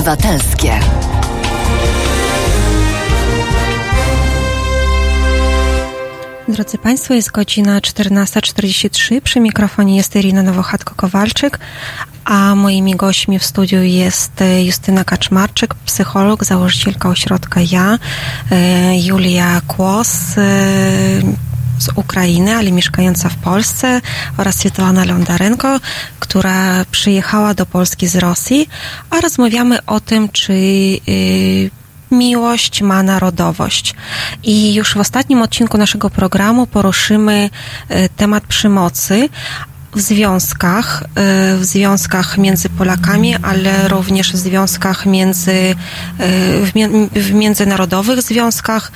Obywatelskie. Drodzy Państwo, jest godzina 14.43. Przy mikrofonie jest Irina Nowochatko-Kowalczyk, a moimi gośćmi w studiu jest e, Justyna Kaczmarczyk, psycholog, założycielka ośrodka Ja, e, Julia Kłos e, z Ukrainy, ale mieszkająca w Polsce oraz Svetlana Londarenko, która przyjechała do Polski z Rosji, a rozmawiamy o tym, czy y, miłość ma narodowość. I już w ostatnim odcinku naszego programu poruszymy e, temat przemocy w związkach, e, w związkach między Polakami, ale również w związkach między, e, w, międzynarodowych związkach.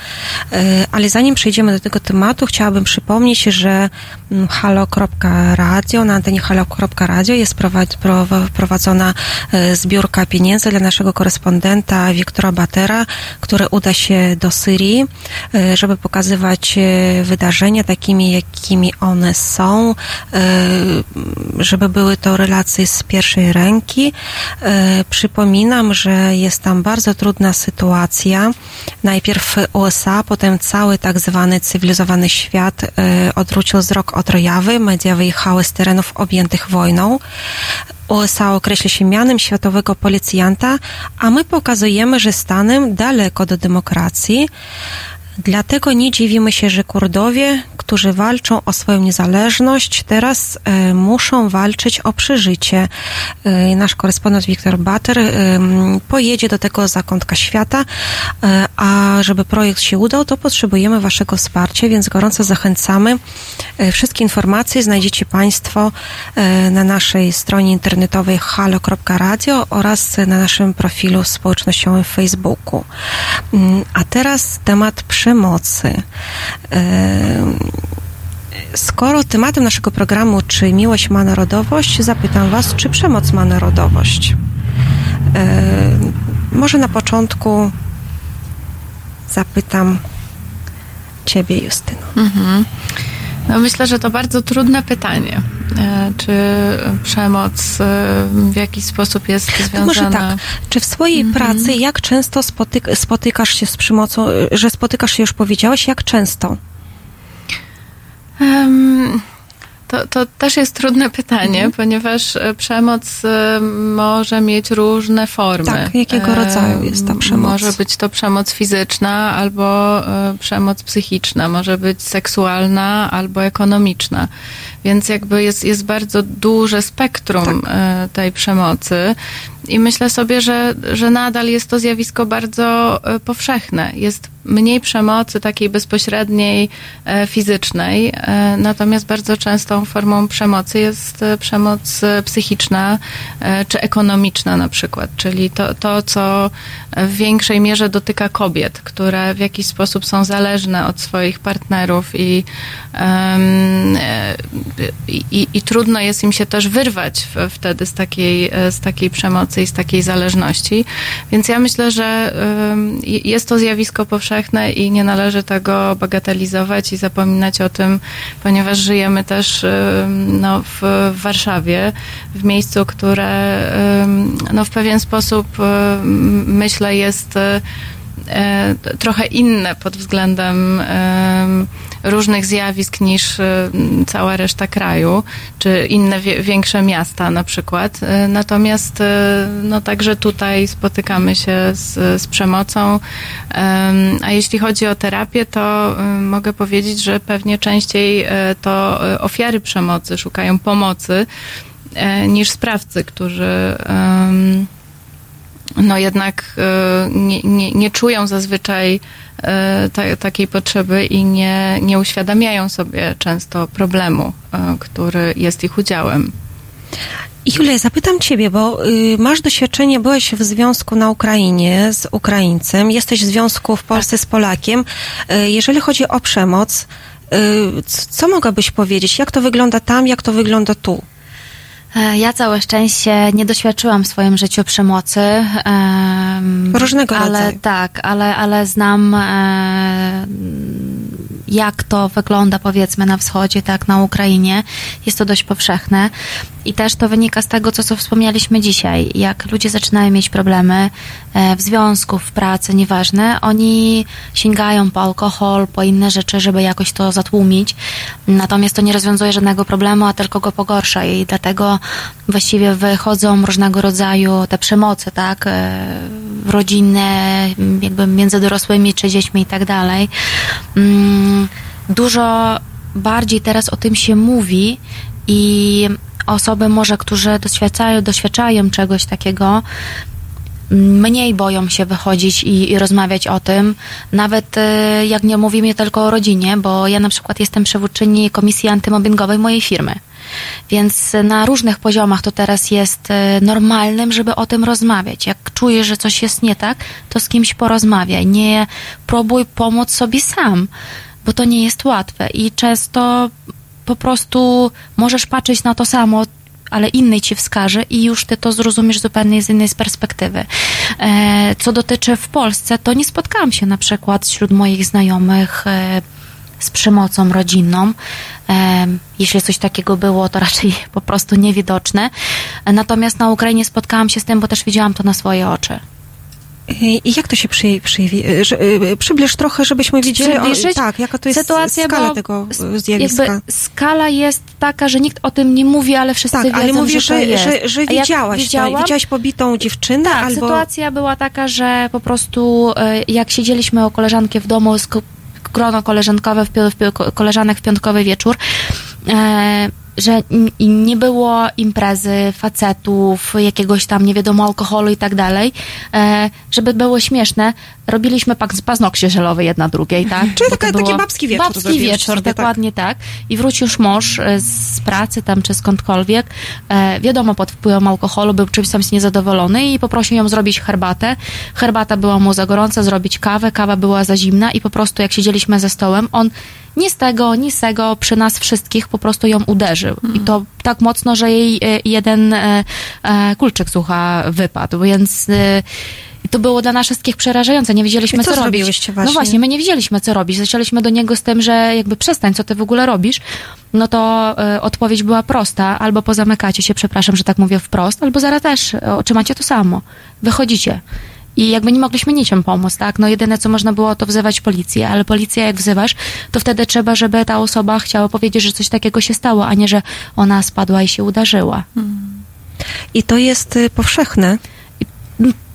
E, Ale zanim przejdziemy do tego tematu, chciałabym przypomnieć, że mm, halo.radio, na antenie halo.radio jest prowa- prowa- prowadzona zbiórka pieniędzy dla naszego korespondenta Wiktora Batera, który uda się do Syrii, żeby pokazywać wydarzenia takimi, jakimi one są, żeby były to relacje z pierwszej ręki. E, Przypominam, że jest tam bardzo trudna sytuacja. Najpierw USA, potem cały tak zwany cywilizowany świat e, odwrócił wzrok od Rojawy. Media wyjechały z terenów objętych wojną. USA określa się mianem światowego policjanta, a my pokazujemy, że stanem daleko do demokracji. Dlatego nie dziwimy się, że Kurdowie, którzy walczą o swoją niezależność, teraz e, muszą walczyć o przeżycie. E, nasz korespondent Wiktor Bater e, pojedzie do tego zakątka świata, a żeby projekt się udał, to potrzebujemy Waszego wsparcia, więc gorąco zachęcamy. Wszystkie informacje znajdziecie Państwo na naszej stronie internetowej halo.radio oraz na naszym profilu społecznościowym w Facebooku. Mm, A teraz temat przemocy. E, Skoro tematem naszego programu, czy miłość ma narodowość, zapytam Was, czy przemoc ma narodowość? E, może na początku zapytam Ciebie, Justyno. Mhm. No myślę, że to bardzo trudne pytanie. E, Czy przemoc e, w jakiś sposób jest To związana... może tak, czy w swojej Mhm. pracy jak często spotyk- spotykasz się z przemocą, y, że spotykasz się, już powiedziałeś, jak często? Em, To, to też jest trudne pytanie, ponieważ e, przemoc e, może mieć różne formy. Tak, jakiego E, rodzaju jest ta przemoc? Może być to przemoc fizyczna albo przemoc psychiczna, może być seksualna albo ekonomiczna. Więc jakby jest, jest bardzo duże spektrum e, tej przemocy. I myślę sobie, że, że nadal jest to zjawisko bardzo powszechne. Jest mniej przemocy takiej bezpośredniej, e, fizycznej, e, natomiast bardzo częstą formą przemocy jest e, przemoc psychiczna czy ekonomiczna na przykład, czyli to, to, co w większej mierze dotyka kobiet, które w jakiś sposób są zależne od swoich partnerów i, i, i trudno jest im się też wyrwać wtedy z takiej, z takiej przemocy i z takiej zależności. Więc ja myślę, że jest to zjawisko powszechne i nie należy tego bagatelizować i zapominać o tym, ponieważ żyjemy też no, w, Warszawie, w miejscu, które no, w pewien sposób myślę jest e, e, trochę inne pod względem em, różnych zjawisk niż e, cała reszta kraju, czy inne większe miasta na przykład. E, Natomiast e, no także tutaj spotykamy się z, z przemocą. Em, A jeśli chodzi o terapię, to mogę powiedzieć, że pewnie częściej to ofiary przemocy szukają pomocy niż sprawcy, którzy no jednak e, nie, nie, nie czują zazwyczaj e, ta, takiej potrzeby i nie, nie uświadamiają sobie często problemu, e, który jest ich udziałem. Julia, zapytam Ciebie, bo y, masz doświadczenie, byłeś w związku na Ukrainie z Ukraińcem, jesteś w związku w Polsce z Polakiem. Y, jeżeli chodzi o przemoc, y, co mogłabyś powiedzieć? Jak to wygląda tam, jak to wygląda tu? E, Ja całe szczęście nie doświadczyłam w swoim życiu przemocy. em, Różnego ale, rodzaju. Tak, ale, ale znam e, jak to wygląda powiedzmy na wschodzie, tak na Ukrainie. Jest to dość powszechne. I też to wynika z tego, co, co wspomnieliśmy dzisiaj. Jak ludzie zaczynają mieć problemy w związku, w pracy, nieważne, oni sięgają po alkohol, po inne rzeczy, żeby jakoś to zatłumić. Natomiast to nie rozwiązuje żadnego problemu, a tylko go pogorsza i dlatego właściwie wychodzą różnego rodzaju te przemoce, tak, e, rodzinne, jakby między dorosłymi czy dziećmi i tak dalej. Mm, Dużo bardziej teraz o tym się mówi i osoby może, które doświadczają, doświadczają czegoś takiego, mniej boją się wychodzić i, i rozmawiać o tym, nawet e, jak nie mówimy tylko o rodzinie, bo ja na przykład jestem przewodczyni komisji antymobbingowej mojej firmy. Więc na różnych poziomach to teraz jest e, normalnym, żeby o tym rozmawiać. Jak czujesz, że coś jest nie tak, to z kimś porozmawiaj. Nie próbuj pomóc sobie sam, bo to nie jest łatwe. I często po prostu możesz patrzeć na to samo, ale inny ci wskaże i już ty to zrozumiesz zupełnie z innej perspektywy. E, co dotyczy w Polsce, to nie spotkałam się na przykład wśród moich znajomych e, z przemocą rodzinną. E, jeśli coś takiego było, to raczej po prostu niewidoczne. Natomiast na Ukrainie spotkałam się z tym, bo też widziałam to na swoje oczy. I jak to się przy, przyjawi, y, że, y, przybliż trochę, żebyśmy widzieli, o, tak, jaka to jest sytuację, skala tego zjawiska. Skala jest taka, że nikt o tym nie mówi, ale wszyscy Tak, wiedzą, ale mówisz, że to że, jest. że, że widziałaś, to, widziałam, widziałaś pobitą dziewczynę tak, albo... sytuacja była taka, że po prostu e, jak siedzieliśmy o koleżankę w domu, grono koleżankowe, w, w, koleżanek w piątkowy wieczór, e, że nie było imprezy, facetów, jakiegoś tam, nie wiadomo, alkoholu i tak dalej, e, żeby było śmieszne, robiliśmy paznokcie żelowe jedna drugiej, tak? Czyli taka- taki babski wieczór Babski wieczór, tak. dokładnie tak. I wrócił już mąż e, z pracy tam, czy skądkolwiek. E, wiadomo, pod wpływem alkoholu był czymś tam niezadowolony i poprosił ją zrobić herbatę. Herbata była mu za gorąca, zrobić kawę, kawa była za zimna i po prostu jak siedzieliśmy za stołem, on ni z tego, ni z tego przy nas wszystkich po prostu ją uderzył. I to tak mocno, że jej e, jeden e, kulczyk słucha wypadł, więc to było dla nas wszystkich przerażające. Nie wiedzieliśmy, I co co, robić. zrobiłyście właśnie? No właśnie, my nie wiedzieliśmy, co robić. Zaczęliśmy do niego z tym, że jakby przestań, co ty w ogóle robisz. No to e, odpowiedź była prosta. Albo pozamykacie się, przepraszam, że tak mówię wprost, albo zaraz też e, otrzymacie to samo. Wychodzicie. I jakby nie mogliśmy niczym pomóc, tak? No jedyne, co można było, to wzywać policję, ale policja jak wzywasz, to wtedy trzeba, żeby ta osoba chciała powiedzieć, że coś takiego się stało, a nie, że ona spadła i się udarzyła. I to jest y, powszechne.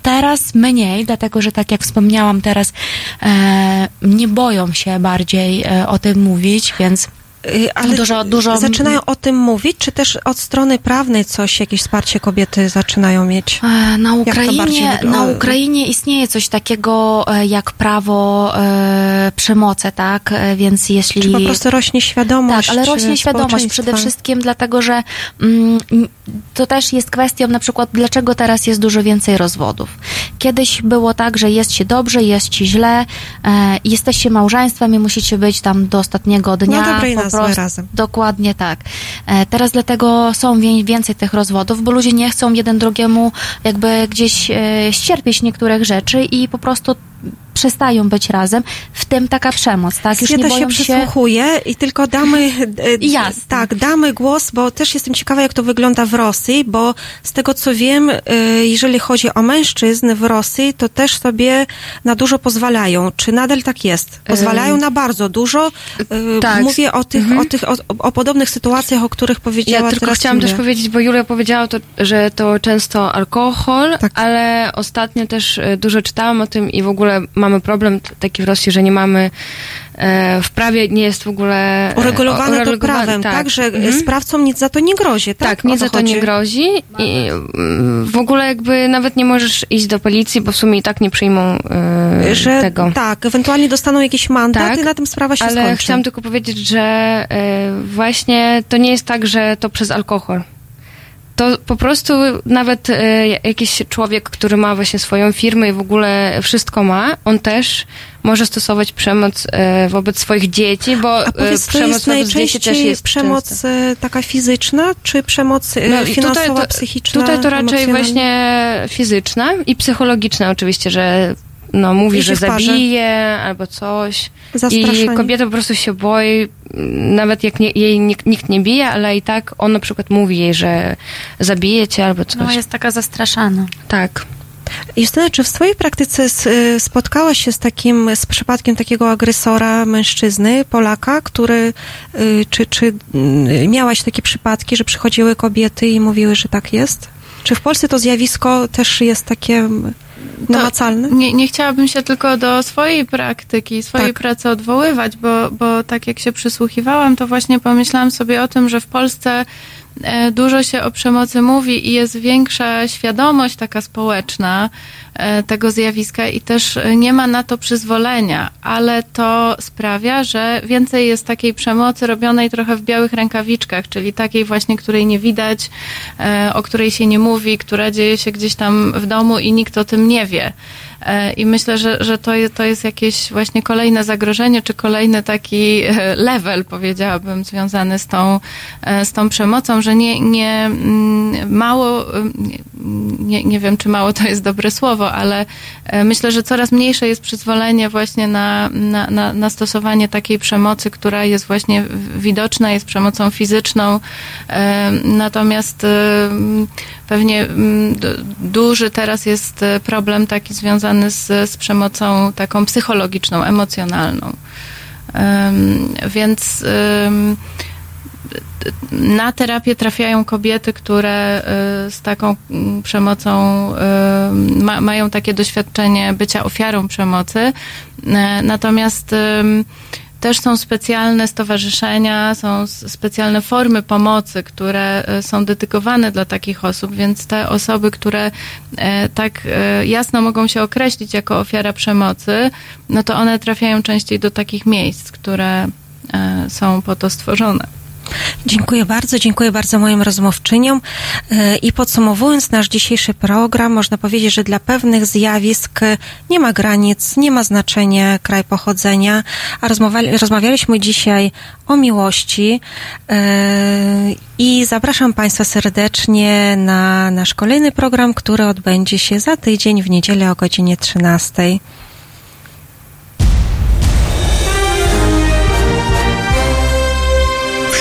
Teraz mniej, dlatego że tak jak wspomniałam, teraz e, nie boją się bardziej e, o tym mówić, więc Ale dużo, dużo zaczynają o tym mówić, czy też od strony prawnej coś, jakieś wsparcie kobiety zaczynają mieć? E, Na Ukrainie, na Ukrainie istnieje coś takiego e, jak prawo e, przemocy, tak? E, Więc jeśli... Czy po prostu rośnie świadomość? Tak, ale rośnie y, świadomość przede wszystkim dlatego, że mm, to też jest kwestią na przykład, dlaczego teraz jest dużo więcej rozwodów. Kiedyś było tak, że jest się dobrze, jest ci źle, e, jesteście małżeństwem i musicie być tam do ostatniego dnia. Na dobre i po prostu- razem. Dokładnie tak. E, teraz dlatego są więcej tych rozwodów, bo ludzie nie chcą jeden drugiemu jakby gdzieś e, ścierpieć niektórych rzeczy i po prostu przestają być razem, w tym taka przemoc, tak? Już nie Świata boją się się... przysłuchuje i tylko damy, e, Jasne. tak, damy głos, bo też jestem ciekawa, jak to wygląda w Rosji, bo z tego co wiem, e, jeżeli chodzi o mężczyzn w Rosji, to też sobie na dużo pozwalają. Czy nadal tak jest? Pozwalają Ym, na bardzo dużo. E, tak. Mówię o tych, Mhm. o tych, o, o podobnych sytuacjach, o których powiedziała Ja tylko chciałam też powiedzieć, bo Julia powiedziała, to, że to często alkohol, Tak. ale ostatnio też dużo czytałam o tym i w ogóle mamy problem taki w Rosji, że nie mamy e, w prawie nie jest w ogóle e, Uregulowane to uregulowane- prawem, tak, że Mhm. sprawcom nic za to nie grozi, tak? Tak, nic za to nie grozi i mm, w ogóle jakby nawet nie możesz iść do policji, bo w sumie i tak nie przyjmą e, Że tego. tak, ewentualnie dostaną jakiś mandat Tak, i na tym sprawa się Ale skończy. chciałam tylko powiedzieć, że e, właśnie to nie jest tak, że to przez alkohol. To po prostu nawet e, jakiś człowiek, który ma właśnie swoją firmę i w ogóle wszystko ma, on też może stosować przemoc e, wobec swoich dzieci, bo A e, powiedz, przemoc jest dzieci też najczęściej jest przemoc częsta. e, taka fizyczna, czy przemoc No finansowa, tutaj to, psychiczna? Tutaj to raczej właśnie fizyczna i psychologiczna oczywiście, że no, mówi, że zabije albo coś. I kobieta po prostu się boi, nawet jak nie, jej nikt, nikt nie bije, ale i tak on na przykład mówi jej, że zabije cię albo coś. No, jest taka zastraszana. Tak. Justyna, czy w swojej praktyce y, spotkałaś się z takim, z przypadkiem takiego agresora mężczyzny, Polaka, który, y, czy, czy y, miałaś takie przypadki, że przychodziły kobiety i mówiły, że tak jest? Czy w Polsce to zjawisko też jest takie mm, namacalne? Nie, nie chciałabym się tylko do swojej praktyki, swojej Tak. pracy odwoływać, bo, bo tak jak się przysłuchiwałam, to właśnie pomyślałam sobie o tym, że w Polsce dużo się o przemocy mówi i jest większa świadomość taka społeczna e, tego zjawiska i też e, nie ma na to przyzwolenia, ale to sprawia, że więcej jest takiej przemocy robionej trochę w białych rękawiczkach, czyli takiej właśnie, której nie widać, e, o której się nie mówi, która dzieje się gdzieś tam w domu i nikt o tym nie wie. E, I myślę, że, że to, to jest jakieś właśnie kolejne zagrożenie, czy kolejny taki e, level, powiedziałabym, związany z tą, e, z tą przemocą, że nie, nie mm, mało, mm, nie, nie wiem, czy mało to jest dobre słowo, ale myślę, że coraz mniejsze jest przyzwolenie właśnie na, na, na, na stosowanie takiej przemocy, która jest właśnie widoczna, jest przemocą fizyczną. Natomiast pewnie mm, d- duży teraz jest problem taki związany z, z przemocą taką psychologiczną, emocjonalną. Em, Więc em, na terapię trafiają kobiety, które y, z taką mm, przemocą y, ma, mają takie doświadczenie bycia ofiarą przemocy. E, Natomiast też są specjalne stowarzyszenia, są specjalne formy pomocy, które e, są dedykowane dla takich osób, więc te osoby, które e, tak e, jasno mogą się określić jako ofiara przemocy, no to one trafiają częściej do takich miejsc, które są po to stworzone. Dziękuję bardzo, dziękuję bardzo moim rozmówczyniom. E, I podsumowując nasz dzisiejszy program, można powiedzieć, że dla pewnych zjawisk nie ma granic, nie ma znaczenia kraj pochodzenia, a rozmawiali, rozmawialiśmy dzisiaj o miłości e, i zapraszam Państwa serdecznie na nasz kolejny program, który odbędzie się za tydzień w niedzielę o godzinie 13.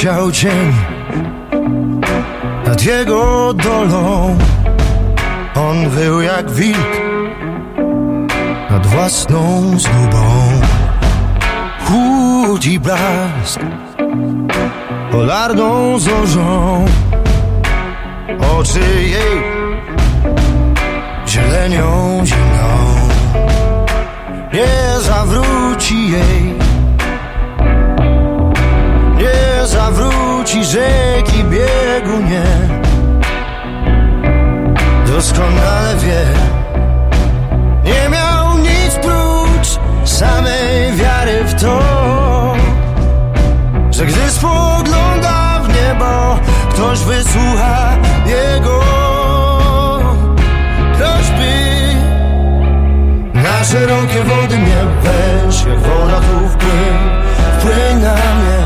Wisiał cień nad jego dolą. On wył jak wilk nad własną zgubą. Chłód i blask polarną zorzą. Oczy jej zielenią zimną. Nie zawróci jej zawróci rzeki biegu nie Doskonale wie. Nie miał nic prócz samej wiary w to Że gdy spogląda w niebo Ktoś wysłucha jego prośby. Na szerokie wody mnie weź Jak woda tu wpłyń Wpłyń na mnie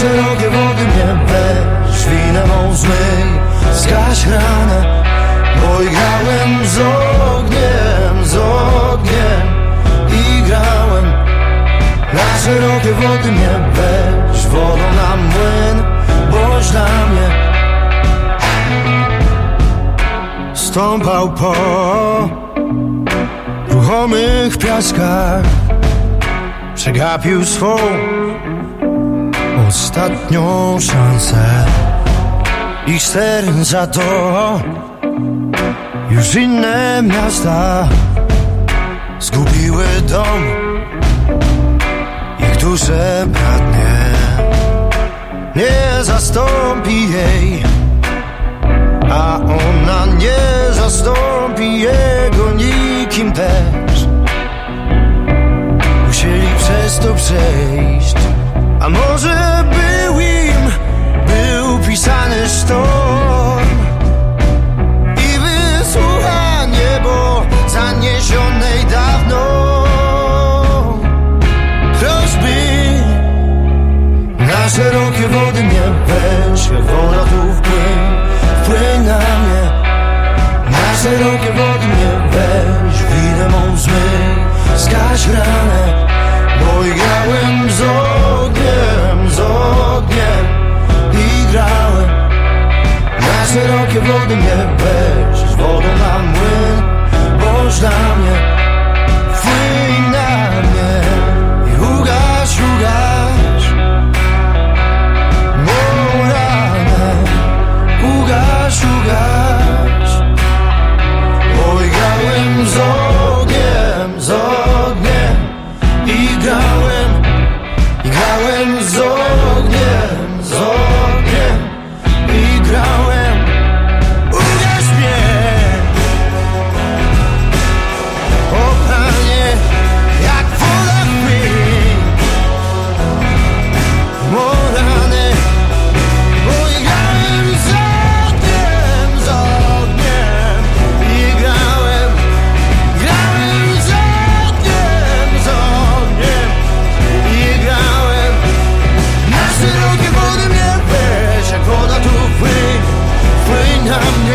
szerokie wody mnie weź Winę mą zmyj, zgaś ranę Bo grałem z ogniem, z ogniem. I grałem. Na szerokie wody mnie weź Wodą na młyn, boś dla mnie. Stąpał po ruchomych piaskach Przegapił swą ostatnią szansę. Ich ster za to Już inne miasta Zgubiły dom. Ich duszę bratnie Nie zastąpi jej A ona nie zastąpi jego nikim też. Musieli przez to przejść a może był im, był pisany sztorm. I wysłucha niebo zaniesionej dawno. Prośby na szerokie wody mnie weź woda tu wpłyń, wpłyń na mnie. Na szerokie wody mnie weź Winę mą zmyj, zgaś ranę bo grałem z z ogniem i grałem. Na szerokie wody nie weź wodą na młyn Boż na mnie, fłyń na mnie I ugaś, ugaś Mą ranę, ugaś, ugaś Oj, grałem z ogniem